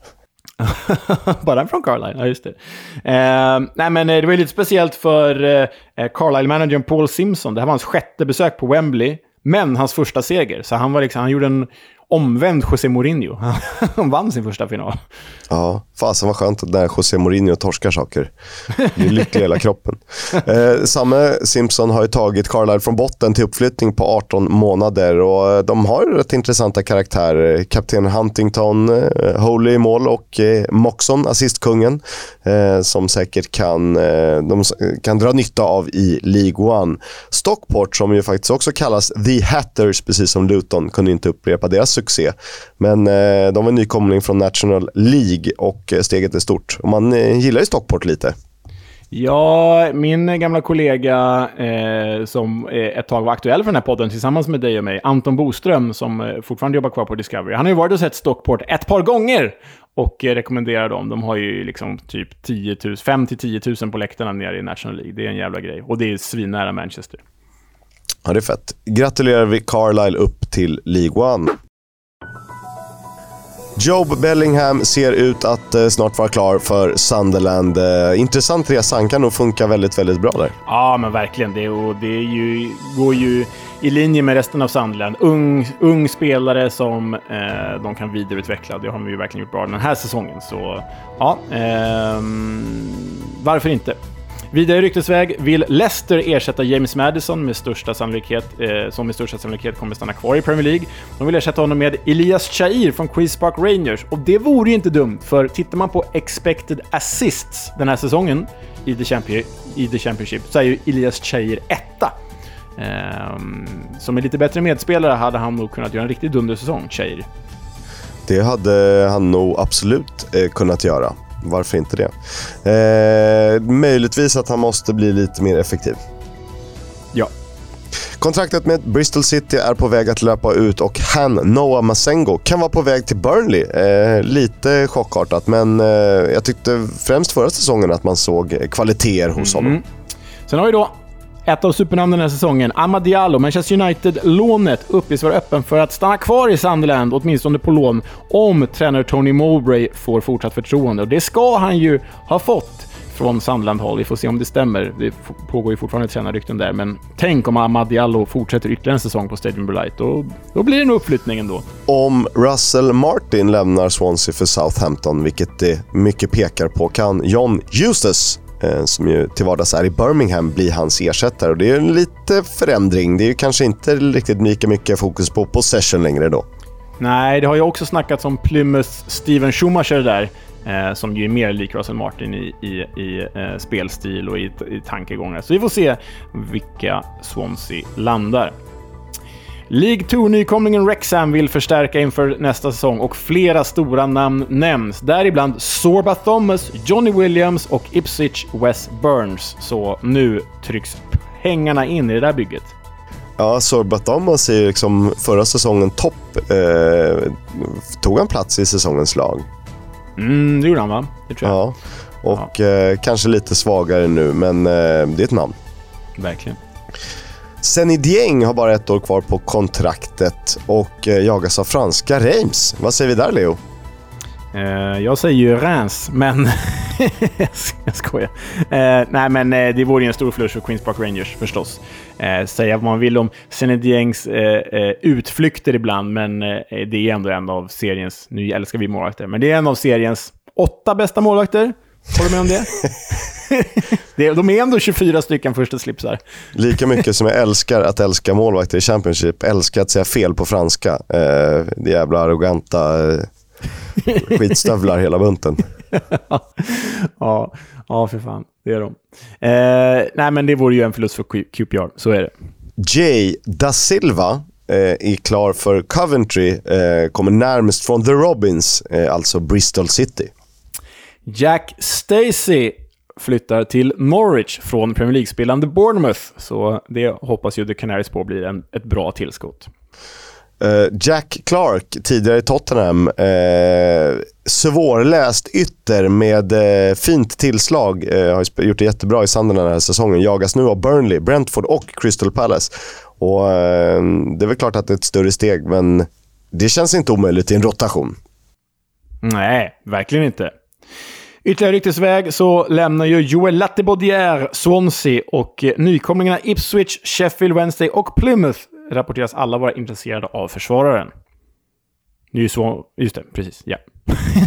Bara från Carlisle, *laughs* ja just det. Eh, nej men eh, det var ju lite speciellt för eh, Carlisle-managern Paul Simpson. Det här var hans sjätte besök på Wembley. Men hans första seger. Så han, var liksom, han gjorde en omvänd José Mourinho. *laughs* Han vann sin första final. Ja, fasen vad skönt när José Mourinho torskar saker. Det är lycklig hela kroppen. *laughs* Eh, samme Simpson har ju tagit Carlisle från botten till uppflyttning på 18 månader och eh, de har rätt intressanta karaktärer. Kapten Huntington, eh, Holy i mål och eh, Moxon, assistkungen, eh, som säkert kan, eh, de kan dra nytta av i League One. Stockport, som ju faktiskt också kallas The Hatters, precis som Luton, kunde inte upprepa deras succé. Men eh, de var nykomling från National League och steget är stort. Och man eh, gillar ju Stockport lite. Ja, min gamla kollega eh, som ett tag var aktuell för den här podden tillsammans med dig och mig, Anton Boström, som eh, fortfarande jobbar kvar på Discovery. Han har ju varit och sett Stockport ett par gånger och eh, rekommenderar dem. De har ju liksom typ 10 000, 5 10 000 på läktarna nere i National League. Det är en jävla grej. Och det är svinnära Manchester. Ja, det är fett. Gratulerar vi Carlisle upp till League One. Job Bellingham ser ut att eh, snart vara klar för Sunderland. Eh, intressant resa. Han kan nog funka väldigt, väldigt bra där. Ja, men verkligen. Det, och det ju, går ju i linje med resten av Sunderland. Ung, ung spelare som eh, de kan vidareutveckla. Det har de ju verkligen gjort bra den här säsongen. Så ja, eh, varför inte? Vidare i ryktesväg vill Leicester ersätta James Madison med största sannolikhet, eh, som med största sannolikhet kommer stanna kvar i Premier League. De vill ersätta honom med Elias Chair från Queens Park Rangers och det vore ju inte dumt för tittar man på expected assists den här säsongen i The, Champion, i the Championship så är ju Elias Chair etta. Um, som en lite bättre medspelare hade han nog kunnat göra en riktigt dundersäsong, Chair. Det hade han nog absolut eh, kunnat göra. Varför inte det? Eh, möjligtvis att han måste bli lite mer effektiv. Ja. Kontraktet med Bristol City är på väg att löpa ut och han, Noah Masengo, kan vara på väg till Burnley. Eh, lite chockartat, men eh, jag tyckte främst förra säsongen att man såg kvaliteter hos mm. honom. Sen har vi då ett av supernamnen den här säsongen, Amad Diallo, Manchester United-lånet, uppges vara öppen för att stanna kvar i Sunderland, åtminstone på lån, om tränare Tony Mowbray får fortsatt förtroende. Och det ska han ju ha fått från Sunderland-håll. Vi får se om det stämmer. Det pågår ju fortfarande tränarrykten där, men tänk om Amad Diallo fortsätter ytterligare en säsong på Stadium Light. Då, då blir det nog uppflyttning ändå. Om Russell Martin lämnar Swansea för Southampton, vilket det mycket pekar på, kan John Eustace Eh, som ju till vardags är i Birmingham, blir hans ersättare. Och det är en lite förändring. Det är kanske inte riktigt lika mycket fokus på possession längre då. Nej, det har ju också snackats om Plymouth Steven Schumacher där. Eh, som ju är mer lik Russell Martin i, i, i eh, spelstil och i, i tankegångar. Så vi får se vilka Swansea landar. League 2-nykomlingen Rexham vill förstärka inför nästa säsong och flera stora namn nämns. Däribland Sorba Thomas, Johnny Williams och Ipswich West Burns. Så nu trycks pengarna in i det där bygget. Ja, Sorba Thomas är ju liksom förra säsongen topp. Eh, tog han plats i säsongens lag? Mm, det gjorde han va? Det tror jag. Ja, och ja. Eh, kanske lite svagare nu, men eh, det är ett namn. Verkligen. Senny Dieng har bara ett år kvar på kontraktet och eh, jagas av franska Reims. Vad säger vi där, Leo? Uh, jag säger ju Reims, men... *laughs* jag skojar. Uh, nej, men det vore ju en stor förlust för Queens Park Rangers förstås. Säga vad man vill om Senny Diengs utflykter ibland, men det är ändå en av seriens... Nu älskar vi målvakter, men det är en av seriens åtta bästa målvakter. Håller du med om det? *laughs* *laughs* de är ändå 24 stycken första slipsar. Lika mycket som jag älskar att älska målvakter i Championship, älskar att säga fel på franska. Eh, det jävla arroganta eh, skitstövlar hela bunten. *laughs* ja, ja, för fan. Det är de. Eh, nej, men det vore ju en förlust för QPR. Så är det. Jay da Silva eh, är klar för Coventry. Eh, kommer närmast från The Robins, eh, alltså Bristol City. Jack Stacey flyttar till Norwich från Premier League-spelande Bournemouth. Så det hoppas ju The Canaries på blir en, ett bra tillskott. Uh, Jack Clark, tidigare i Tottenham, uh, svårläst ytter med uh, fint tillslag. har gjort det jättebra i Sunderland den här säsongen. Jagas nu av Burnley, Brentford och Crystal Palace. Och, det är väl klart att det är ett större steg, men det känns inte omöjligt i en rotation. Nej, verkligen inte. Ytterligare ryktesväg så lämnar ju Joel Lattebaudière Swansea och nykomlingarna Ipswich, Sheffield Wednesday och Plymouth rapporteras alla vara intresserade av försvararen. Det är ju så... Just det, precis. Ja.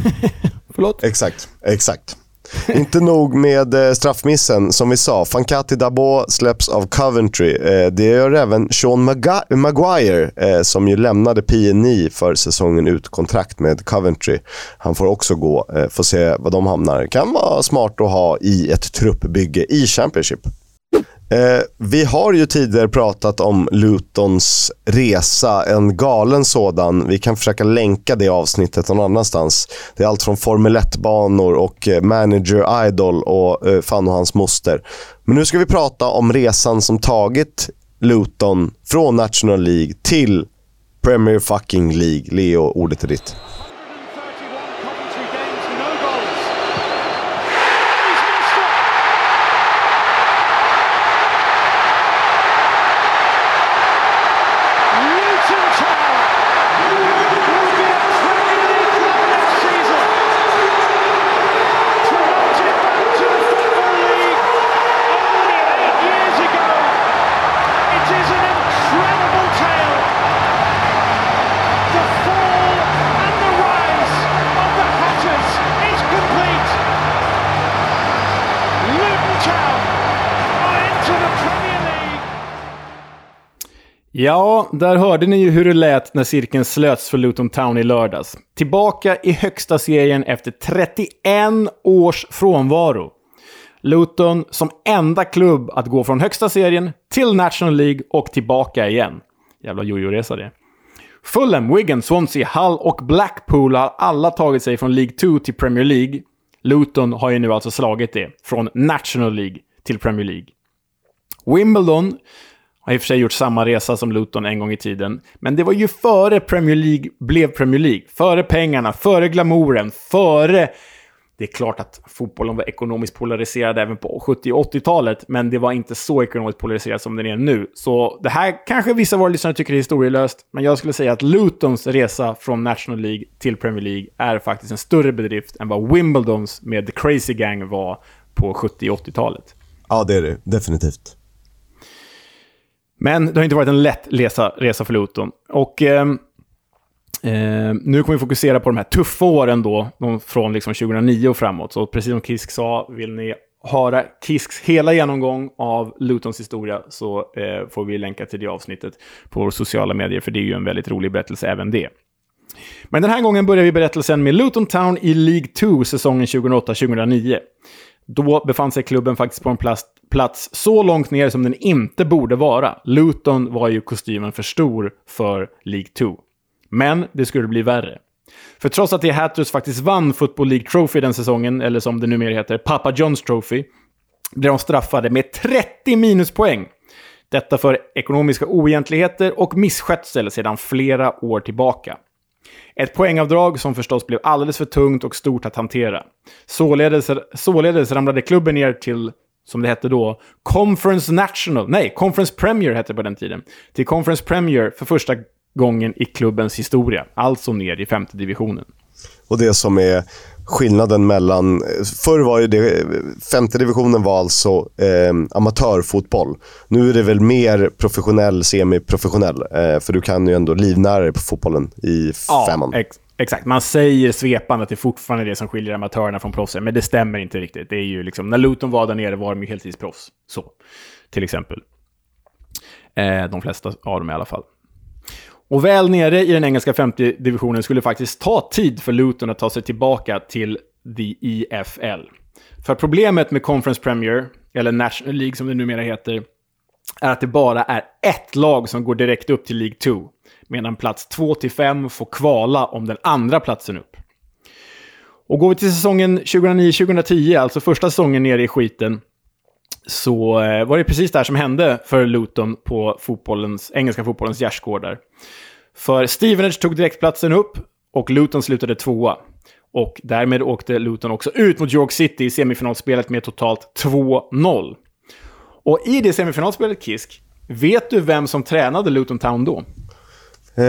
*laughs* Förlåt? Exakt, exakt. *laughs* Inte nog med eh, straffmissen. Som vi sa, Fankati Dabo släpps av Coventry. Eh, det gör även Sean Maguire, eh, som ju lämnade PNI för säsongen ut kontrakt med Coventry. Han får också gå. Får se var de hamnar. Kan vara smart att ha i ett truppbygge i Championship. Eh, vi har ju tidigare pratat om Lutons resa, en galen sådan. Vi kan försöka länka det avsnittet någon annanstans. Det är allt från Formel 1-banor och eh, Manager Idol och eh, fan och hans moster. Men nu ska vi prata om resan som tagit Luton från National League till Premier fucking League. Leo, ordet är ditt. Ja, där hörde ni ju hur det lät när cirkeln slöts för Luton Town i lördags. Tillbaka i högsta serien efter 31 års frånvaro. Luton som enda klubb att gå från högsta serien till National League och tillbaka igen. Jävla jojo-resa det. Fulham, Wigan, Swansea, Hull och Blackpool har alla tagit sig från League 2 till Premier League. Luton har ju nu alltså slagit det från National League till Premier League. Wimbledon har i och för sig gjort samma resa som Luton en gång i tiden. Men det var ju före Premier League blev Premier League. Före pengarna, före glamouren, före... Det är klart att fotbollen var ekonomiskt polariserad även på 70 och 80-talet, men det var inte så ekonomiskt polariserat som den är nu. Så det här kanske vissa av våra lyssnare tycker är historielöst, men jag skulle säga att Lutons resa från National League till Premier League är faktiskt en större bedrift än vad Wimbledons med The Crazy Gang var på 70 och 80-talet. Ja, det är det. Definitivt. Men det har inte varit en lätt resa, resa för Luton. Och eh, eh, nu kommer vi fokusera på de här tuffa åren då, från liksom 2009 och framåt. Så precis som Kisk sa, vill ni höra Kisks hela genomgång av Lutons historia så eh, får vi länka till det avsnittet på våra sociala medier, för det är ju en väldigt rolig berättelse även det. Men den här gången börjar vi berättelsen med Luton Town i League 2 säsongen 2008-2009. Då befann sig klubben faktiskt på en plats, plats så långt ner som den inte borde vara. Luton var ju kostymen för stor för League 2. Men det skulle bli värre. För trots att The Hatters faktiskt vann Football League Trophy den säsongen, eller som det numera heter, Papa Johns Trophy, blev de straffade med 30 minuspoäng. Detta för ekonomiska oegentligheter och misskötsel sedan flera år tillbaka. Ett poängavdrag som förstås blev alldeles för tungt och stort att hantera. Således, således ramlade klubben ner till, som det hette då, Conference National, nej, Conference Premier hette det på den tiden, till Conference Premier för första gången i klubbens historia, alltså ner i femte divisionen. Och det som är skillnaden mellan... Förr var ju det... Femte divisionen var alltså eh, amatörfotboll. Nu är det väl mer professionell, semiprofessionell. Eh, för du kan ju ändå livnära dig på fotbollen i ja, femman. Ex exakt. Man säger svepande att det är fortfarande det som skiljer amatörerna från proffsen, men det stämmer inte riktigt. Det är ju liksom, när Luton var där nere var de ju heltidsproffs. Så, till exempel. Eh, de flesta av dem i alla fall. Och väl nere i den engelska femte divisionen skulle det faktiskt ta tid för Luton att ta sig tillbaka till the EFL. För problemet med Conference Premier, eller National League som det numera heter, är att det bara är ett lag som går direkt upp till League 2. Medan plats 2-5 får kvala om den andra platsen upp. Och går vi till säsongen 2009-2010, alltså första säsongen nere i skiten, så eh, var det precis det här som hände för Luton på fotbollens, engelska fotbollens gärdsgårdar. För Stevenage tog direktplatsen upp och Luton slutade tvåa. Och därmed åkte Luton också ut mot York City i semifinalspelet med totalt 2-0. Och i det semifinalspelet, Kisk, vet du vem som tränade Luton Town då? Eh...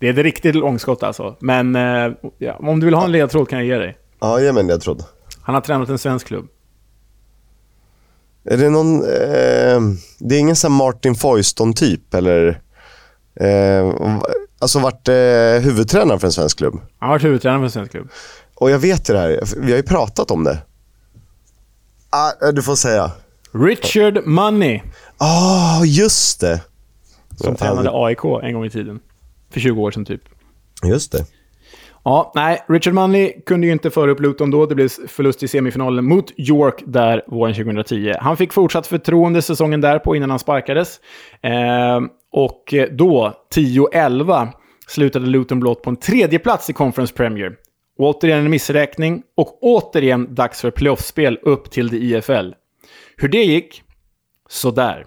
Det är ett riktigt långskott alltså. Men eh, ja, om du vill ha en ledtråd kan jag ge dig. Ja, ge mig en ledtråd. Han har tränat en svensk klubb. Är det någon... Eh, det är ingen sån Martin Foyston-typ, eller? Eh, alltså varit eh, huvudtränare för en svensk klubb? Han har varit huvudtränare för en svensk klubb. Och jag vet det här. Vi har ju pratat om det. Ah, eh, du får säga. Richard Money. Ah, oh, just det. Som tränade AIK en gång i tiden. För 20 år sedan typ. Just det. Ja, nej, Richard Munley kunde ju inte föra upp Luton då. Det blev förlust i semifinalen mot York där våren 2010. Han fick fortsatt förtroende säsongen därpå innan han sparkades. Eh, och då, 10-11, slutade Luton blott på en tredje plats i Conference Premier. Återigen en missräkning och återigen dags för playoffspel upp till det IFL. Hur det gick? Sådär.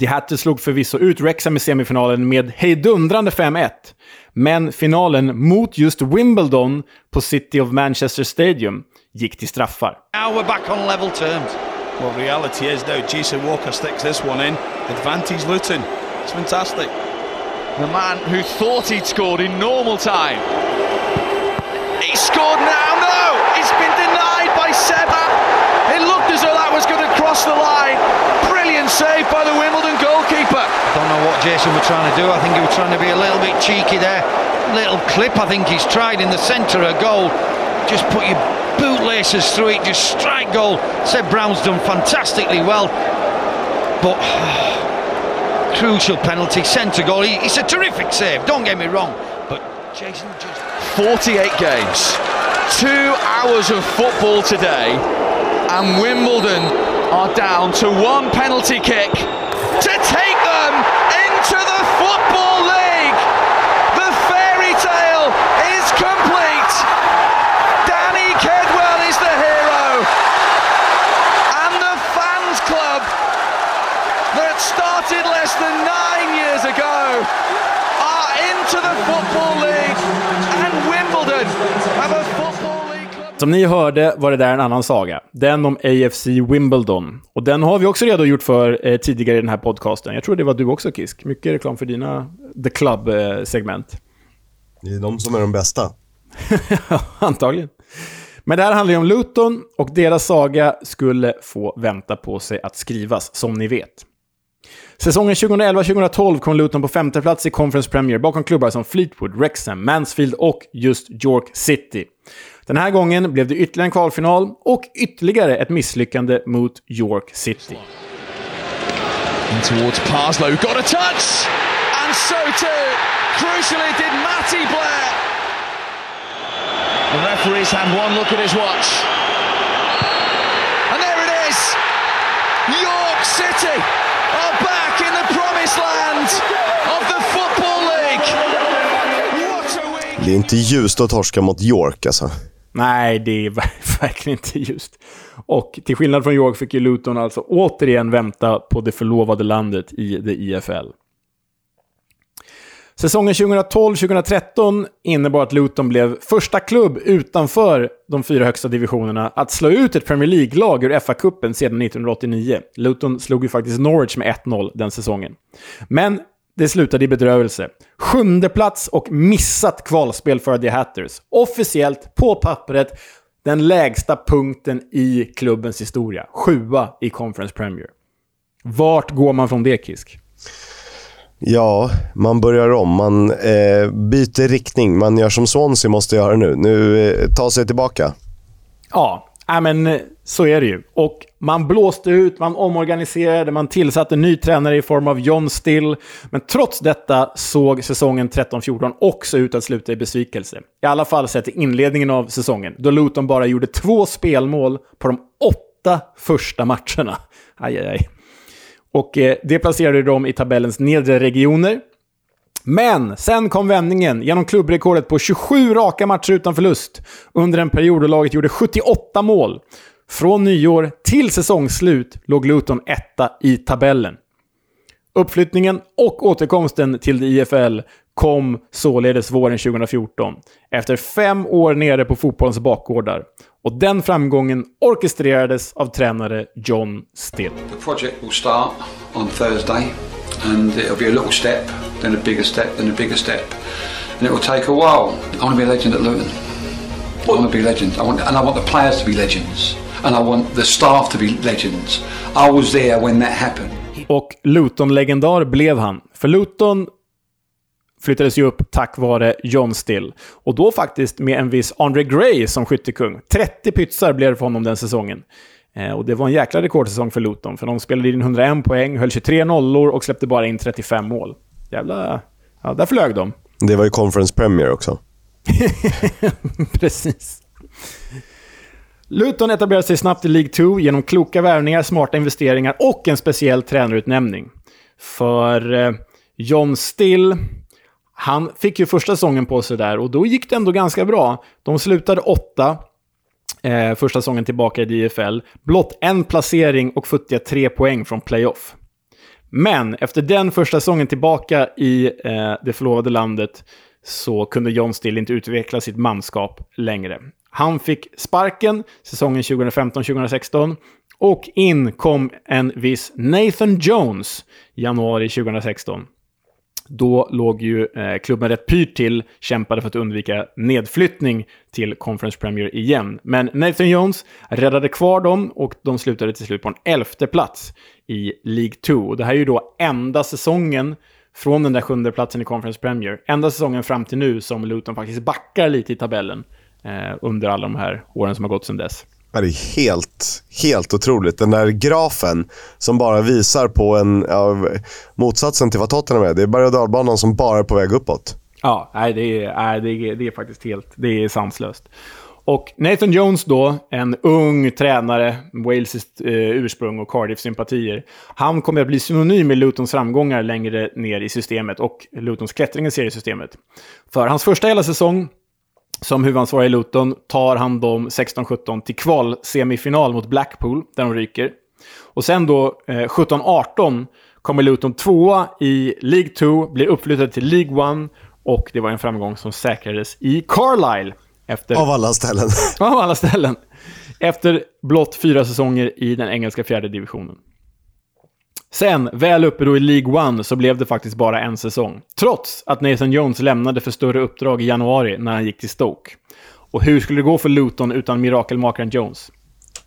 The Hatters slog förvisso ut Wrexham i semifinalen med hejdundrande 5-1. Men finalen mot just Wimbledon på City of Manchester Stadium gick till straffar. Now we're back on level terms. Well, reality is though, Jason Walker sticks this one in. Advantage Luton. It's fantastic. The man who thought he'd scored in normal time. He scored now. No! It's been denied by Seba. It looked as though that was going to cross the line. Goalkeeper. Don't know what Jason was trying to do. I think he was trying to be a little bit cheeky there. Little clip I think he's tried in the centre of goal. Just put your bootlaces through it, just strike goal. Said Brown's done fantastically well. But *sighs* crucial penalty, centre goal. It's a terrific save, don't get me wrong. But Jason just... 48 games. Two hours of football today. And Wimbledon are down to one penalty kick to take into the Football League. Som ni hörde var det där en annan saga. Den om AFC Wimbledon. Och den har vi också redogjort för eh, tidigare i den här podcasten. Jag tror det var du också, Kisk. Mycket reklam för dina The Club-segment. Det är de som är de bästa. *laughs* Antagligen. Men det här handlar ju om Luton och deras saga skulle få vänta på sig att skrivas, som ni vet. Säsongen 2011-2012 kom Luton på femte plats i Conference Premier bakom klubbar som Fleetwood, Wrexham, Mansfield och just York City. Den här gången blev det ytterligare en kvalfinal och ytterligare ett misslyckande mot York City. In towards Parslow, got a touch! And so too, crucially, did Matty Blair. The referee's had one look at his watch. And there it is! York City are back in the promised land of the Football League. What a week! Det är inte ljust att torska mot York alltså. Nej, det är *laughs* verkligen inte just. Och till skillnad från York fick ju Luton alltså återigen vänta på det förlovade landet i det IFL. Säsongen 2012-2013 innebar att Luton blev första klubb utanför de fyra högsta divisionerna att slå ut ett Premier League-lag ur FA-cupen sedan 1989. Luton slog ju faktiskt Norwich med 1-0 den säsongen. Men det slutade i bedrövelse. Sjunde plats och missat kvalspel för The Hatters. Officiellt, på pappret, den lägsta punkten i klubbens historia. Sjua i Conference Premier. Vart går man från det, Kisk? Ja, man börjar om. Man eh, byter riktning. Man gör som Swansea måste göra nu. Nu eh, ta sig tillbaka. Ja, äh, men så är det ju. Och man blåste ut, man omorganiserade, man tillsatte en ny tränare i form av John Still. Men trots detta såg säsongen 13-14 också ut att sluta i besvikelse. I alla fall sett i inledningen av säsongen, då Luton bara gjorde två spelmål på de åtta första matcherna. Aj, aj, aj. Och eh, det placerade dem i tabellens nedre regioner. Men sen kom vändningen genom klubbrekordet på 27 raka matcher utan förlust under en period då laget gjorde 78 mål. Från nyår till säsongsslut låg Luton etta i tabellen. Uppflyttningen och återkomsten till IFL kom således våren 2014, efter fem år nere på fotbollens bakgårdar. Och den framgången orkestrerades av tränare John Still. The project will start on Thursday and it'll be a little step, then a bigger step, then a bigger step. And it will take a while. I want to be a legend at Luton. I want to be a legend. I want, and I want the players to be legends. And I want the staff to be legends. I was there when that happened. Och Luton-legendar blev han. För Luton flyttades ju upp tack vare John Still. Och då faktiskt med en viss Andre Gray som skyttekung. 30 pytsar blev det för honom den säsongen. Eh, och det var en jäkla rekordsäsong för Luton, för de spelade in 101 poäng, höll 23 nollor och släppte bara in 35 mål. Jävla... Ja, där flög de. Det var ju Conference Premier också. *laughs* Precis. Luton etablerade sig snabbt i League 2 genom kloka värvningar, smarta investeringar och en speciell tränarutnämning. För eh, John Still, han fick ju första säsongen på sig där och då gick det ändå ganska bra. De slutade åtta, eh, första säsongen tillbaka i DFL. Blott en placering och futtiga tre poäng från playoff. Men efter den första säsongen tillbaka i eh, det förlovade landet så kunde John Still inte utveckla sitt manskap längre. Han fick sparken säsongen 2015-2016 och in kom en viss Nathan Jones i januari 2016. Då låg ju eh, klubben rätt pyrt till, kämpade för att undvika nedflyttning till Conference Premier igen. Men Nathan Jones räddade kvar dem och de slutade till slut på en elfte plats i League 2. Det här är ju då enda säsongen från den där sjunde platsen i Conference Premier. Enda säsongen fram till nu som Luton faktiskt backar lite i tabellen eh, under alla de här åren som har gått sedan dess. Det är helt, helt otroligt. Den där grafen som bara visar på en, ja, motsatsen till vad Tottenham är. Det är berg och dalbanan som bara är på väg uppåt. Ja, nej, det, är, nej, det, är, det är faktiskt helt det är sanslöst. Och Nathan Jones då, en ung tränare, walesiskt eh, ursprung och Cardiff-sympatier. Han kommer att bli synonym med Lutons framgångar längre ner i systemet och Lutons klättring i seriesystemet. För hans första hela säsong som huvudansvarig i Luton tar han dem 16-17 till kval-semifinal mot Blackpool, där de ryker. Och sen då eh, 17-18 kommer Luton tvåa i League 2, blir uppflyttade till League 1 och det var en framgång som säkrades i Carlisle. Efter, Av alla ställen. *laughs* av alla ställen. Efter blott fyra säsonger i den engelska fjärde divisionen. Sen, väl uppe då i League 1 så blev det faktiskt bara en säsong. Trots att Nathan Jones lämnade för större uppdrag i januari när han gick till Stoke. Och hur skulle det gå för Luton utan mirakelmakaren Jones?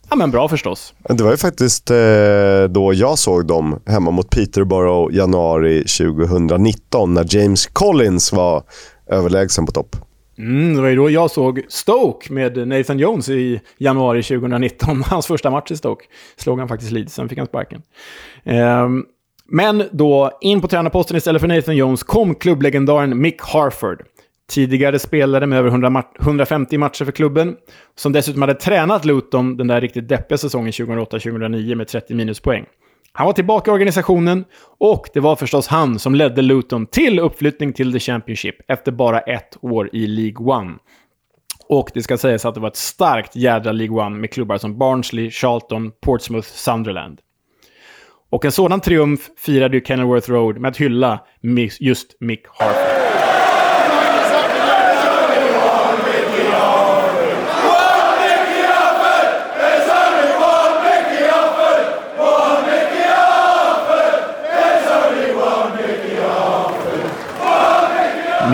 Ja, men bra förstås. Det var ju faktiskt eh, då jag såg dem hemma mot Peterborough januari 2019 när James Collins var överlägsen på topp. Mm, det var ju då jag såg Stoke med Nathan Jones i januari 2019. *laughs* Hans första match i Stoke. Slog han faktiskt Leeds, sen fick han sparken. Um, men då, in på tränarposten istället för Nathan Jones kom klubblegendaren Mick Harford. Tidigare spelare med över 100 ma 150 matcher för klubben. Som dessutom hade tränat Luton den där riktigt deppiga säsongen 2008-2009 med 30 minuspoäng. Han var tillbaka i organisationen och det var förstås han som ledde Luton till uppflyttning till The Championship efter bara ett år i League One. Och det ska sägas att det var ett starkt jädra League One med klubbar som Barnsley, Charlton, Portsmouth, Sunderland. Och en sådan triumf firade ju Kenilworth Road med att hylla just Mick Harford.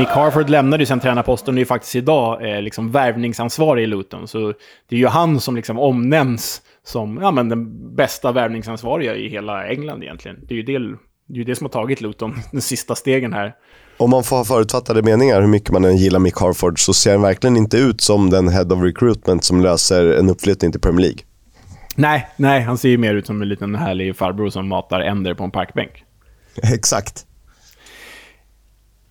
Mick Harford lämnade ju sen tränarposten och är ju faktiskt idag eh, liksom värvningsansvarig i Luton. Så det är ju han som liksom omnämns som ja, men den bästa värvningsansvariga i hela England egentligen. Det är ju det, det, är ju det som har tagit Luton *laughs* de sista stegen här. Om man får ha förutfattade meningar hur mycket man än gillar Mick Harford så ser han verkligen inte ut som den head of recruitment som löser en uppflyttning till Premier League. Nej, nej, han ser ju mer ut som en liten härlig farbror som matar änder på en parkbänk. *laughs* Exakt.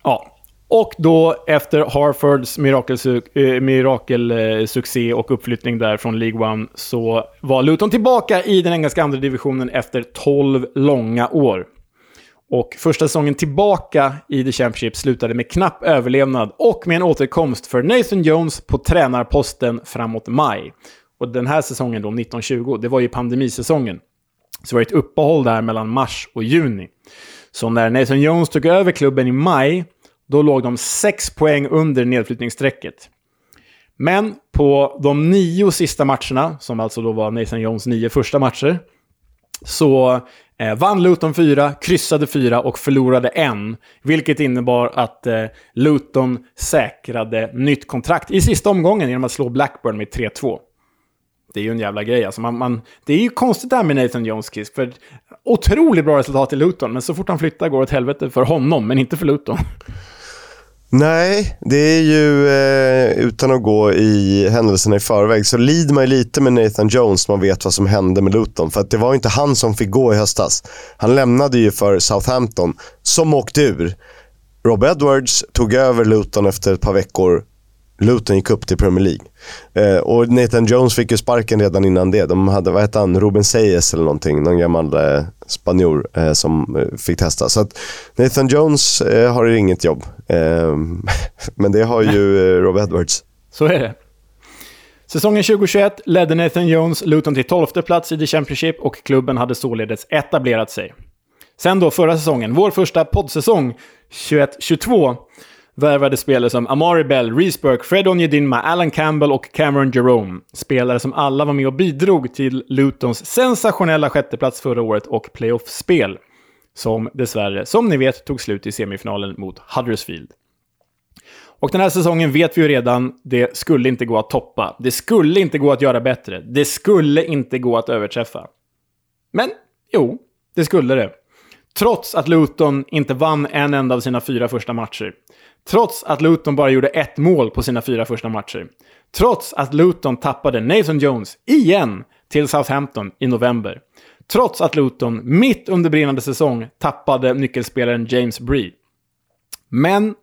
Ja, och då efter Harfords eh, mirakelsuccé och uppflyttning där från League 1 så var Luton tillbaka i den engelska andra divisionen efter 12 långa år. Och första säsongen tillbaka i The Championship slutade med knapp överlevnad och med en återkomst för Nathan Jones på tränarposten framåt maj. Och den här säsongen då, 1920, det var ju pandemisäsongen. Så det var ett uppehåll där mellan mars och juni. Så när Nathan Jones tog över klubben i maj då låg de 6 poäng under nedflyttningsstrecket. Men på de nio sista matcherna, som alltså då var Nathan Jones nio första matcher, så eh, vann Luton fyra, kryssade fyra och förlorade en. Vilket innebar att eh, Luton säkrade nytt kontrakt i sista omgången genom att slå Blackburn med 3-2. Det är ju en jävla grej. Alltså man, man, det är ju konstigt det här med Nathan Jones Kiss. För otroligt bra resultat i Luton, men så fort han flyttar går det åt helvete för honom, men inte för Luton. Nej, det är ju eh, utan att gå i händelserna i förväg så lider man ju lite med Nathan Jones man vet vad som hände med Luton. För att det var inte han som fick gå i höstas. Han lämnade ju för Southampton, som åkte ur. Rob Edwards tog över Luton efter ett par veckor Luton gick upp till Premier League. Eh, och Nathan Jones fick ju sparken redan innan det. De hade, vad hette han, Ruben Seyes eller någonting. Någon gammal eh, spanjor eh, som eh, fick testa. Så att Nathan Jones eh, har inget jobb. Eh, *laughs* men det har ju eh, Rob Edwards. Så är det. Säsongen 2021 ledde Nathan Jones Luton till 12 plats i The Championship och klubben hade således etablerat sig. Sen då förra säsongen, vår första poddsäsong 21-22, värvade spelare som Amari Bell, Reece Burke, Fred Onyedinma, Alan Campbell och Cameron Jerome. Spelare som alla var med och bidrog till Lutons sensationella sjätteplats förra året och playoff-spel. Som dessvärre, som ni vet, tog slut i semifinalen mot Huddersfield. Och den här säsongen vet vi ju redan, det skulle inte gå att toppa. Det skulle inte gå att göra bättre. Det skulle inte gå att överträffa. Men, jo, det skulle det. Trots att Luton inte vann en enda av sina fyra första matcher. Trots att Luton bara gjorde ett mål på sina fyra första matcher. Trots att Luton tappade Nathan Jones, igen, till Southampton i november. Trots att Luton, mitt under brinnande säsong, tappade nyckelspelaren James Bree. Men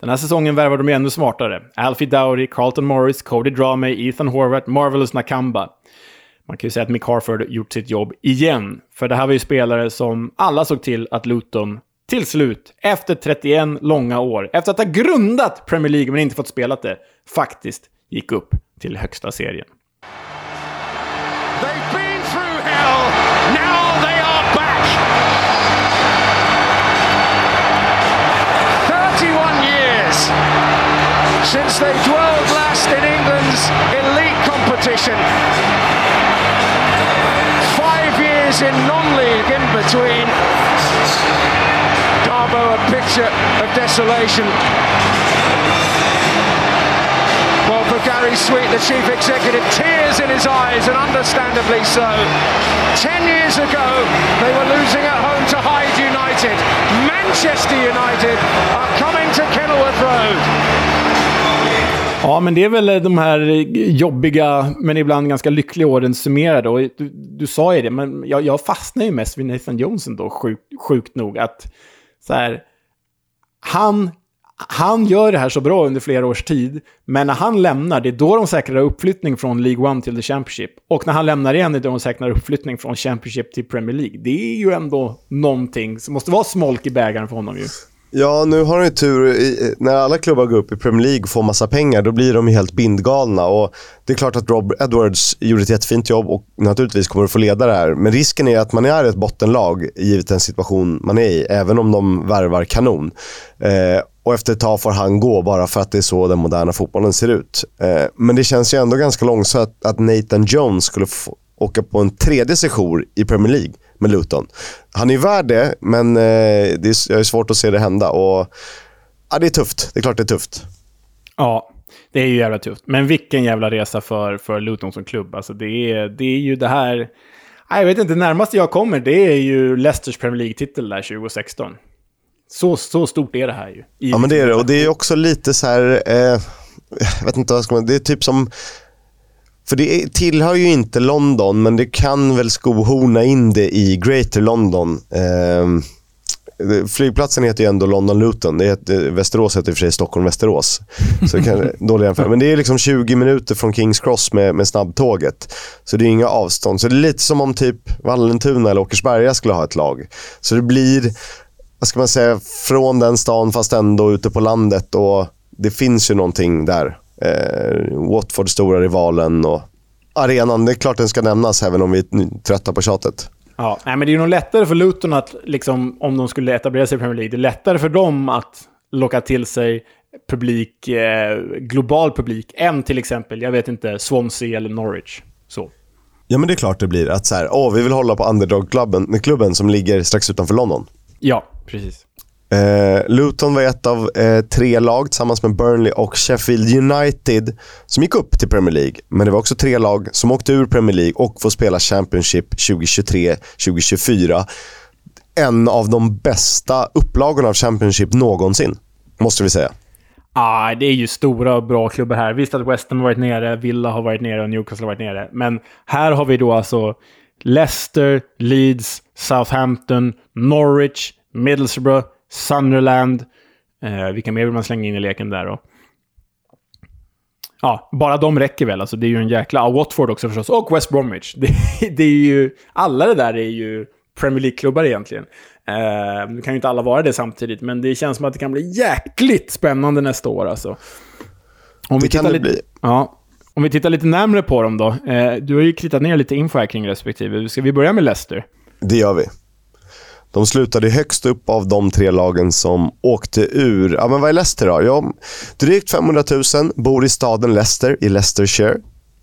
den här säsongen värvade de ju ännu smartare. Alfie Dowdy, Carlton Morris, Cody Dramey, Ethan Horvath, Marvelous Nakamba. Man kan ju säga att Mick Harford gjort sitt jobb igen. För det här var ju spelare som alla såg till att Luton till slut, efter 31 långa år, efter att ha grundat Premier League men inte fått spela det, faktiskt gick upp till högsta serien. 31 since they dwelled last in England's elite competition. Five years in non-league in between. Darbo a picture of desolation. Well, for Gary Sweet, the chief executive, tears in his eyes, and understandably so. Ten years ago, they were losing at home to Hyde United. Manchester United are coming to Kenilworth Road. Ja, men det är väl eh, de här eh, jobbiga, men ibland ganska lyckliga åren summerade. Och du, du sa ju det, men jag, jag fastnar ju mest vid Nathan Johnson då, sjuk, sjukt nog. Att så här, han, han gör det här så bra under flera års tid, men när han lämnar, det är då de säkrar uppflyttning från League One till the Championship. Och när han lämnar igen, det är då de säkrar uppflyttning från Championship till Premier League. Det är ju ändå någonting som måste vara smolk i bägaren för honom ju. Ja, nu har han ju tur. När alla klubbar går upp i Premier League och får massa pengar, då blir de helt bindgalna. Och det är klart att Rob Edwards gjorde ett jättefint jobb och naturligtvis kommer att få leda det här. Men risken är att man är ett bottenlag, givet den situation man är i, även om de värvar kanon. Eh, och efter ett tag får han gå bara för att det är så den moderna fotbollen ser ut. Eh, men det känns ju ändå ganska långsamt att Nathan Jones skulle få åka på en tredje session i Premier League med Luton. Han är värd det, men eh, det är, jag svårt att se det hända. Och, ja, det är tufft. Det är klart det är tufft. Ja, det är ju jävla tufft. Men vilken jävla resa för, för Luton som klubb. Alltså det, är, det är ju det här... Jag vet inte, det närmaste jag kommer det är ju Leicesters Premier League-titel där 2016. Så, så stort är det här ju. Ja, men det är det. Och det är också lite så här... Eh, jag vet inte vad ska man... Det är typ som för det tillhör ju inte London, men det kan väl skohorna in det i Greater London. Eh, flygplatsen heter ju ändå London Luton. Det heter, Västerås heter i och för sig Stockholm Västerås. Så det kan, *laughs* dålig jämförelse. Men det är liksom 20 minuter från Kings Cross med, med snabbtåget. Så det är inga avstånd. Så det är lite som om typ Vallentuna eller Åkersberga skulle ha ett lag. Så det blir, vad ska man säga, från den stan fast ändå ute på landet. Och Det finns ju någonting där. Eh, Watford stora rivalen och arenan. Det är klart den ska nämnas även om vi är trötta på tjatet. Ja, nej, men det är nog lättare för Luton att, liksom, om de skulle etablera sig i Premier League, det är lättare för dem att locka till sig publik, eh, global publik, än till exempel, jag vet inte, Swansea eller Norwich. Så. Ja, men det är klart det blir. Att så här, åh, vi vill hålla på underdog-klubben klubben som ligger strax utanför London. Ja, precis. Eh, Luton var ett av eh, tre lag tillsammans med Burnley och Sheffield United som gick upp till Premier League. Men det var också tre lag som åkte ur Premier League och får spela Championship 2023-2024. En av de bästa upplagorna av Championship någonsin, måste vi säga. Ah, det är ju stora och bra klubbar här. Visst att West Ham har varit nere, Villa har varit nere och Newcastle har varit nere. Men här har vi då alltså Leicester, Leeds, Southampton, Norwich, Middlesbrough, Sunderland. Eh, vilka mer vill man slänga in i leken där då? ja, bara de räcker väl. Alltså, det är ju en jäkla... Ja, Watford också förstås. Och West Bromwich. *laughs* Det, det är ju... Alla det där är ju Premier League-klubbar egentligen. Eh, nu kan ju inte alla vara det samtidigt, men det känns som att det kan bli jäkligt spännande nästa år alltså. Om Det kan det lite, bli. Ja. Om vi tittar lite närmre på dem då. Eh, du har ju kritat ner lite info här kring respektive. Ska vi börja med Leicester? Det gör vi. De slutade högst upp av de tre lagen som åkte ur. Ja, men vad är Leicester då? Ja, drygt 500 000 bor i staden Leicester i Leicestershire.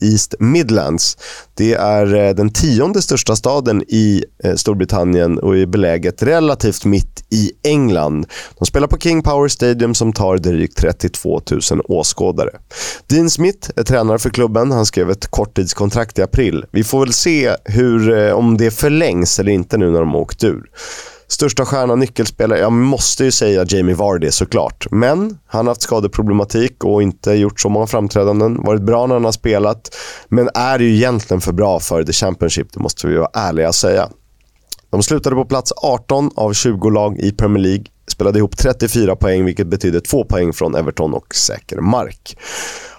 East Midlands. Det är eh, den tionde största staden i eh, Storbritannien och är beläget relativt mitt i England. De spelar på King Power Stadium som tar drygt 32 000 åskådare. Dean Smith är tränare för klubben. Han skrev ett korttidskontrakt i april. Vi får väl se hur, eh, om det förlängs eller inte nu när de har åkt ur. Största stjärna, nyckelspelare, jag måste ju säga Jamie Vardy såklart. Men han har haft skadeproblematik och inte gjort så många framträdanden. Varit bra när han har spelat, men är ju egentligen för bra för The Championship, det måste vi vara ärliga och säga. De slutade på plats 18 av 20 lag i Premier League. Spelade ihop 34 poäng, vilket betyder 2 poäng från Everton och säker mark.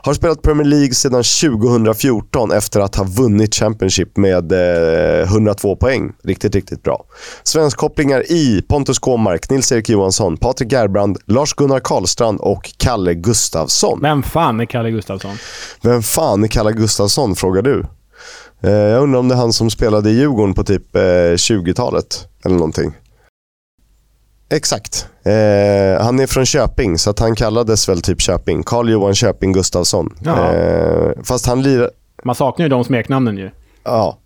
Har spelat Premier League sedan 2014 efter att ha vunnit Championship med eh, 102 poäng. Riktigt, riktigt bra. Svenskkopplingar i Pontus Kåmark, Nils-Erik Johansson, Patrik Gerbrand, Lars-Gunnar Karlstrand och Kalle Gustafsson. Vem fan är Kalle Gustafsson? Vem fan är Kalle Gustafsson, frågar du? Eh, jag undrar om det är han som spelade i Djurgården på typ eh, 20-talet eller någonting. Exakt. Eh, han är från Köping, så att han kallades väl typ Köping. Carl Johan Köping Gustafsson. Eh, fast han lirar... Man saknar ju de smeknamnen ju. Ja.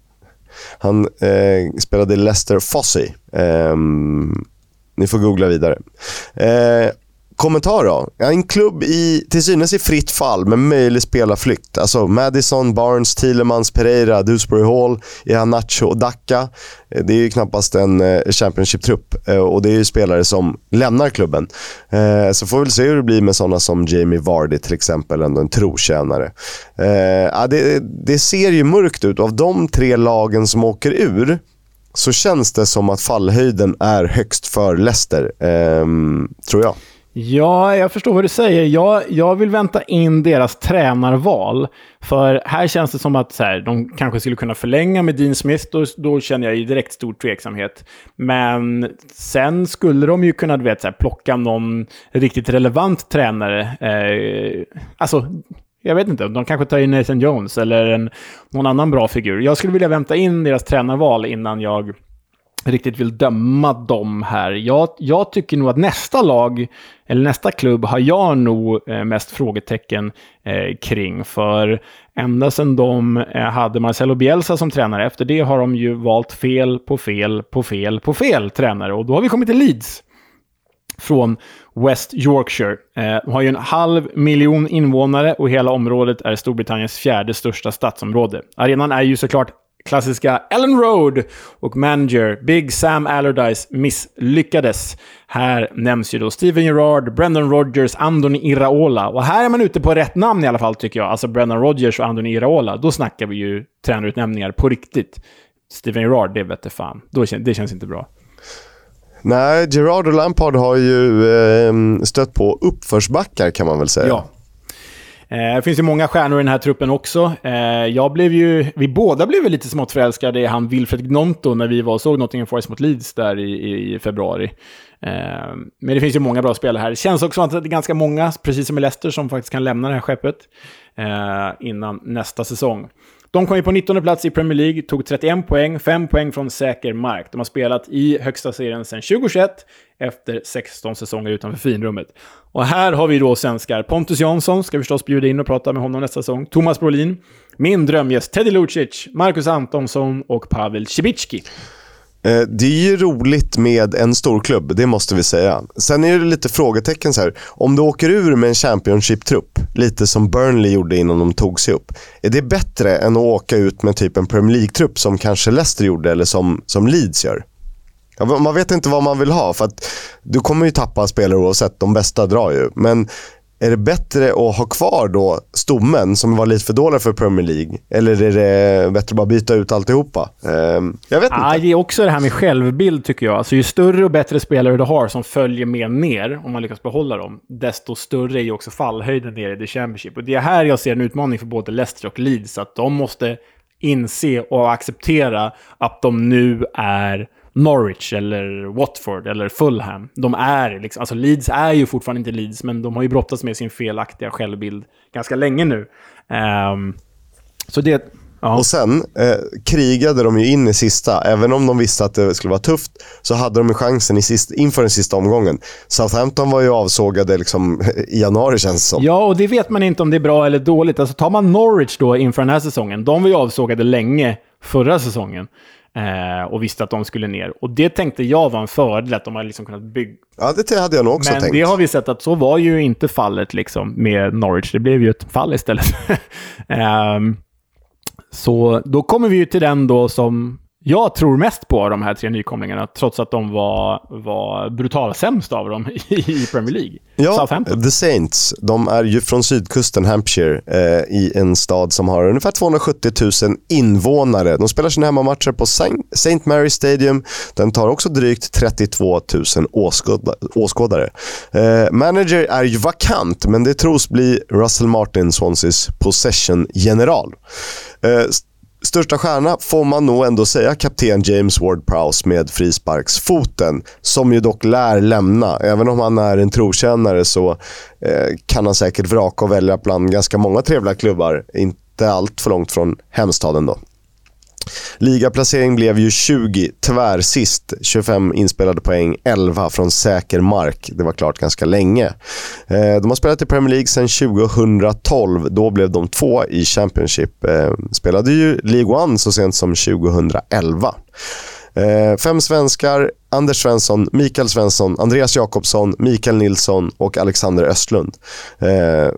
Han eh, spelade i Leicester Fossey. Ehm, ni får googla vidare. Kommentar då. En klubb i, till synes i fritt fall med möjlig spelarflykt. Alltså Madison, Barnes, Thielemans, Pereira, Dewsbury Hall, Iheanacho och Dacca. Eh, det är ju knappast en eh, Championship-trupp eh, och det är ju spelare som lämnar klubben. Så får vi väl se hur det blir med sådana som Jamie Vardy till exempel, ändå en trotjänare. Det, det ser ju mörkt ut. Av de tre lagen som åker ur så känns det som att fallhöjden är högst för Leicester, ehm, tror jag. Ja, jag förstår vad du säger. Jag, jag vill vänta in deras tränarval. För här känns det som att så här, de kanske skulle kunna förlänga med Dean Smith. Då, då känner jag ju direkt stor tveksamhet. Men sen skulle de ju kunna du vet, så här, plocka någon riktigt relevant tränare. Eh, alltså, jag vet inte. De kanske tar in Nathan Jones eller en, någon annan bra figur. Jag skulle vilja vänta in deras tränarval innan jag riktigt vill döma dem här. Jag, jag tycker nog att nästa lag, eller nästa klubb, har jag nog eh, mest frågetecken eh, kring. För ända sedan de eh, hade Marcelo Bielsa som tränare, efter det har de ju valt fel på fel på fel på fel tränare. Och då har vi kommit till Leeds från West Yorkshire. Eh, de har ju en halv miljon invånare och hela området är Storbritanniens fjärde största stadsområde. Arenan är ju såklart klassiska Ellen Road och manager Big Sam Allardyce misslyckades. Här nämns ju då Steven Gerrard, Brendan Rodgers, Andoni Iraola. Och här är man ute på rätt namn i alla fall tycker jag. Alltså Brendan Rodgers och Andoni Iraola. Då snackar vi ju tränarutnämningar på riktigt. Steven Gerrard, det vete fan. Då, det känns inte bra. Nej, Gerard och Lampard har ju eh, stött på uppförsbackar kan man väl säga. Ja. Eh, Det finns ju många stjärnor i den här truppen också. Eh, Jag blev ju, vi båda blev ju lite smått förälskade i han Wilfred Gnonto när vi var och såg Nottingham Forest mot Leeds där i, i, i februari. Eh, Men det finns ju många bra spelare här. Det känns också som att det är ganska många, precis som i Leicester, som faktiskt kan lämna det här skeppet eh, innan nästa säsong. De kom ju på 19 plats i Premier League, tog 31 poäng, 5 poäng från säker mark. De har spelat i högsta serien sedan 2021, efter 16 säsonger utanför finrummet. Och här har vi då svenskar. Pontus Jansson ska vi förstås bjuda in och prata med honom nästa säsong. Thomas Brolin, min drömgäst Teddy Lucic, Marcus Antonsson och Pavel Cibicki. Eh, det är ju roligt med en stor klubb, det måste vi säga. Sen är det lite frågetecken så här. Om du åker ur med en Championship-trupp, lite som Burnley gjorde innan de tog sig upp. Är det bättre än att åka ut med typ en Premier League-trupp som kanske Leicester gjorde eller som, som Leeds gör? Man vet inte vad man vill ha för att du kommer ju tappa spelare oavsett, de bästa drar ju. Men är det bättre att ha kvar då stommen som var lite för dåliga för Premier League? Eller är det bättre att bara byta ut alltihopa? Eh, jag vet Ah, inte. det är också det här med självbild, tycker jag. Alltså, ju större och bättre spelare du har som följer med ner, om man lyckas behålla dem, desto större är ju också fallhöjden ner i The Championship. Och det är här jag ser en utmaning för både Leicester och Leeds, att de måste inse och acceptera att de nu är Norwich eller Watford eller Fulham. De är liksom, alltså Leeds är ju fortfarande inte Leeds, men de har ju brottats med sin felaktiga självbild ganska länge nu. Ehm, så det... Ja. Och sen eh, krigade de ju in i sista. Även om de visste att det skulle vara tufft så hade de chansen i sist, inför den sista omgången. Southampton var ju avsågade liksom, *laughs* i januari känns det som. Ja, och det vet man inte om det är bra eller dåligt. Alltså tar man Norwich då inför den här säsongen, de var ju avsågade länge förra säsongen. Eh, och visste att de skulle ner. Och det tänkte jag var en fördel, att de hade liksom kunnat bygga... Ja, det hade jag nog också Men tänkt. det har vi sett att så var ju inte fallet liksom med Norwich. Det blev ju ett fall istället. *laughs* Ehm, så då kommer vi ju till den då som jag tror mest på de här tre nykomlingarna, trots att de var, var brutalt sämst av dem *laughs* i Premier League. Ja, Southampton. The Saints. De är ju från sydkusten, Hampshire, eh, i en stad som har ungefär 270 000 invånare. De spelar sina hemmamatcher på St. Mary Stadium. Den tar också drygt 32 000 åskåda- åskådare. Eh, manager är ju vakant, men det tros bli Russell Martin, Swanseas possession-general. Eh, Största stjärna får man nog ändå säga kapten James Ward-Prowse med frisparksfoten, som ju dock lär lämna. Även om han är en trotjänare så eh, kan han säkert vraka och välja bland ganska många trevliga klubbar. Inte allt för långt från hemstaden då. Ligaplacering blev ju 20, tvärsist. 25 inspelade poäng, 11 från säker mark. Det var klart ganska länge. Eh, de har spelat i Premier League sedan 2012. Då blev de två i Championship. Eh, spelade ju League One så sent som 2011. Eh, fem svenskar, Anders Svensson, Mikael Svensson, Andreas Jakobsson, Mikael Nilsson och Alexander Östlund. Eh,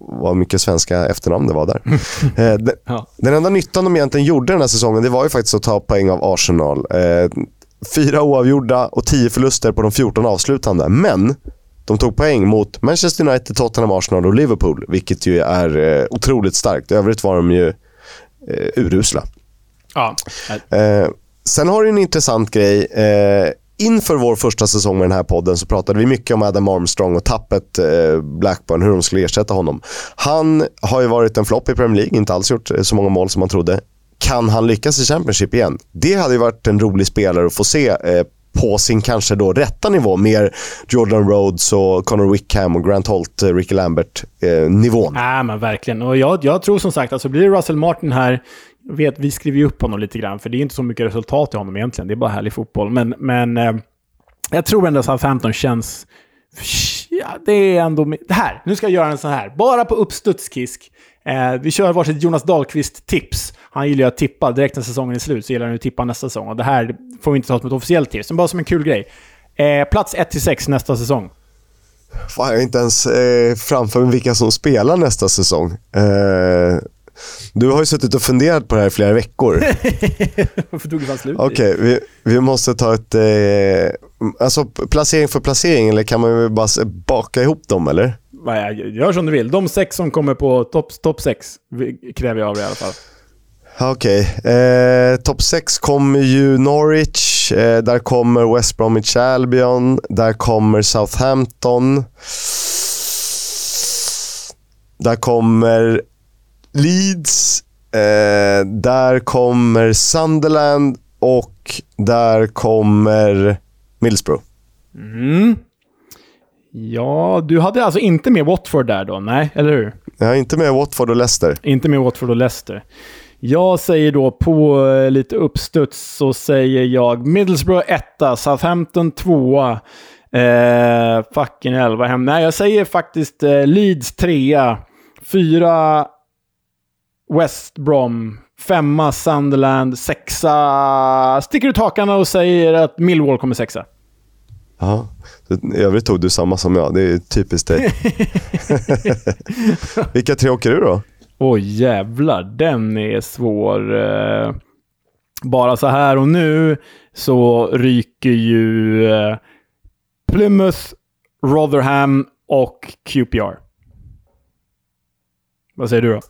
vad mycket svenska efternamn det var där. *laughs* Eh, den, Ja. den enda nyttan de egentligen gjorde den här säsongen, det var ju faktiskt att ta poäng av Arsenal. Eh, fyra oavgjorda och tio förluster på de 14 avslutande. Men de tog poäng mot Manchester United, Tottenham, Arsenal och Liverpool, vilket ju är eh, otroligt starkt. I övrigt var de ju eh, urusla. Ja. Sen har du en intressant grej. Eh, inför vår första säsong med den här podden så pratade vi mycket om Adam Armstrong och tappet eh, Blackburn, hur de skulle ersätta honom. Han har ju varit en flopp i Premier League, inte alls gjort eh, så många mål som man trodde. Kan han lyckas i Championship igen? Det hade ju varit en rolig spelare att få se eh, på sin kanske då rätta nivå. Mer Jordan Rhodes och Connor Wickham och Grant Holt, eh, Ricky Lambert eh, nivån. Men verkligen. Och jag, jag tror som sagt, alltså blir det Russell Martin här, vet, vi skriver ju upp honom lite grann, för det är inte så mycket resultat i honom egentligen. Det är bara härlig fotboll. Men, men eh, jag tror ändå Southampton känns... Ja, det är ändå... Det här, nu ska jag göra en sån här. Bara på uppstudskisk. Eh, vi kör varsitt Jonas Dahlqvist-tips. Han gillar ju att tippa. Direkt när säsongen är slut så gillar han att tippa nästa säsong. Och det här får vi inte ta som ett officiellt tips, men bara som en kul grej. Eh, plats 1-6 nästa säsong. Fan, jag har inte ens eh, framför mig vilka som spelar nästa säsong. Eh, du har ju suttit och funderat på det här i flera veckor. *laughs* Varför tog det fan slut? Okej, vi, vi måste ta ett... Eh, alltså placering för placering, eller kan man ju bara baka ihop dem, eller? Nej, Gör som du vill. De sex som kommer på topp top sex kräver jag av dig i alla fall. Okej, eh, topp 6 kommer ju Norwich, eh, där kommer West Bromwich Albion, där kommer Southampton. Där kommer Leeds, eh, där kommer Sunderland och där kommer Middlesbrough. Mm. Ja, du hade alltså inte med Watford där då? Nej, eller hur? Jag inte med Watford och Leicester. Inte med Watford och Leicester. Jag säger då på eh, lite uppstuds så säger jag Middlesbrough 1, Southampton 2, eh, fucking 11 hem. Nej, jag säger faktiskt eh, Leeds 3, 4 West Brom, 5 Sunderland, 6 sticker ut hakarna och säger att Millwall kommer sexa. Ja, I övrigt tog du samma som jag. Det är typiskt dig. *laughs* Vilka tre åker du då? Oj jävlar, den är svår. eh. Bara så här och nu så ryker ju eh, Plymouth, Rotherham och QPR. Vad säger du då?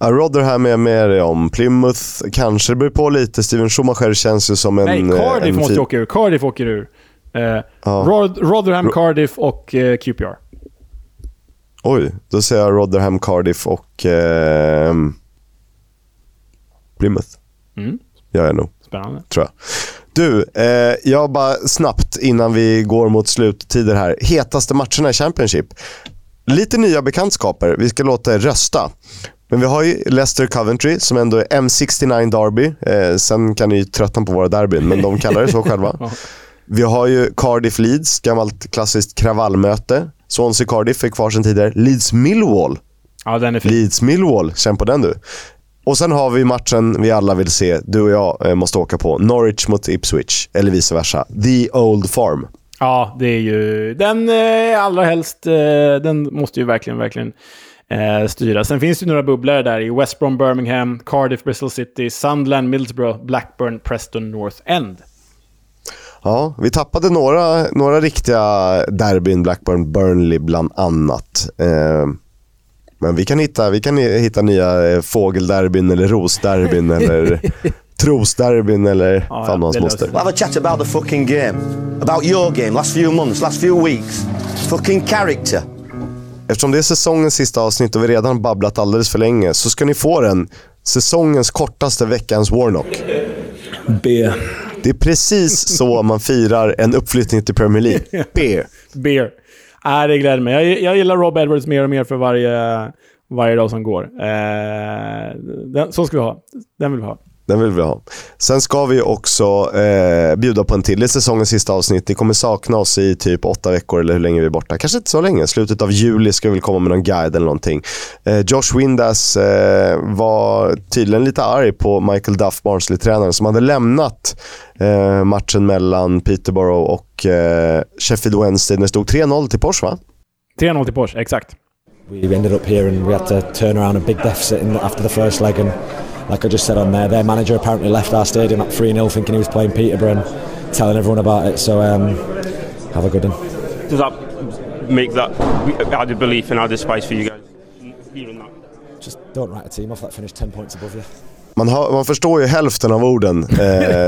Ja, Rotherham är med om. Plymouth kanske det beror på lite. Steven Schumacher känns ju som en... Nej, eh, Cardiff en måste ju åka ur. Cardiff åker ur. Eh, Ja. Rod- Rotherham, Cardiff och eh, QPR. Oj, då säger jag Rotherham, Cardiff och eh, Plymouth. Mm. Gör jag nog, Spännande. tror jag. Du, eh, jag bara snabbt innan vi går mot sluttider här. Hetaste matcherna i Championship. Lite nya bekantskaper. Vi ska låta er rösta. Men vi har ju Leicester Coventry som ändå är M69 Derby. Eh, sen kan ni ju tröttna på våra derbyn, men de kallar det så *laughs* själva. Vi har ju Cardiff Leeds, gammalt klassiskt kravallmöte. Swansea Cardiff är kvar sedan tidigare. Leeds Millwall Ja, den är fin. Leeds Millwall, känn på den du. Och sen har vi matchen vi alla vill se, du och jag eh, måste åka på. Norwich mot Ipswich, eller vice versa. The Old Farm. Ja, det är ju... Den eh, allra helst, eh, den måste ju verkligen, verkligen eh, styra. Sen finns det ju några bubblare där i West Brom, Birmingham, Cardiff, Bristol City, Sunderland, Middlesbrough, Blackburn, Preston, North End. Ja, vi tappade några, några riktiga derbyn, Blackburn, Burnley bland annat. Eh, men vi kan hitta, vi kan hi- hitta nya eh, fågelderbyn eller rosderbyn *laughs* eller trosderbyn eller Ja, fan hans moster. We'll have a chat about the fucking game. About your game, last few months, last few weeks. Fucking character. Eftersom det är säsongens sista avsnitt och vi redan babblat alldeles för länge så ska ni få den säsongens kortaste veckans Warnock. B. Det är precis så man firar en uppflyttning till Premier League. *laughs* B. Beer. Nej, det gläder mig. Jag, jag gillar Rob Edwards mer och mer för varje, varje dag som går. Eh, den, så ska vi ha. Den vill vi ha. Den vill vi ha. Sen ska vi också eh, bjuda på en till i säsongens sista avsnitt. Ni kommer sakna oss i typ åtta veckor eller hur länge vi är borta. Kanske inte så länge. Slutet av juli ska vi väl komma med någon guide eller någonting. Eh, Josh Windass eh, var tydligen lite arg på Michael Duff, Barnsley-tränaren, som hade lämnat eh, matchen mellan Peterborough och eh, Sheffield Wednesday när det stod 3-0 till Porsche va? 3-0 till Porsche, exakt. We ended up here and we had to turn around a big deficit in, after the first leg and like I just said on there, their manager apparently left our stadium at 3-0 thinking he was playing Peterborough and telling everyone about it. So um, have a good one. Does that make that added belief and added spice for you guys? Hearing that. Just don't write a team off that finished 10 points above you. Man, hör, man förstår ju hälften av orden. Eh, *laughs*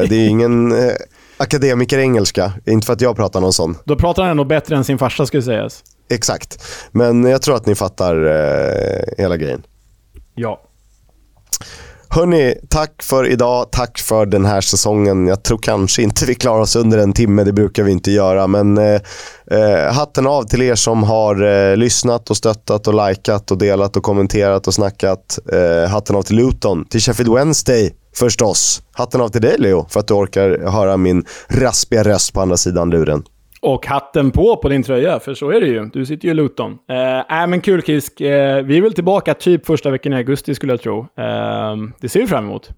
det är ingen eh, akademiker-engelska. Inte för att jag pratar någon sån. Då pratar han ändå bättre än sin farsa, skulle sägas. Exakt. Men jag tror att ni fattar eh, hela grejen. Ja. Hörni, tack för idag. Tack för den här säsongen. Jag tror kanske inte vi klarar oss under en timme. Det brukar vi inte göra. Men eh, eh, hatten av till er som har eh, lyssnat och stöttat och likat och delat och kommenterat och snackat. Eh, hatten av till Luton, till Sheffield Wednesday förstås. Hatten av till dig Leo för att du orkar höra min raspiga röst på andra sidan luren. Och hatten på på din tröja, för så är det ju. Du sitter ju i Luton. Eh, äh, men kul Kisk. Eh, vi är väl tillbaka typ första veckan i augusti skulle jag tro. Eh, det ser vi fram emot.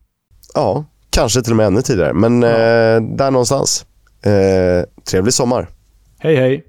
Ja, kanske till och med ännu tidigare. Men eh, där någonstans. Eh, trevlig sommar. Hej hej!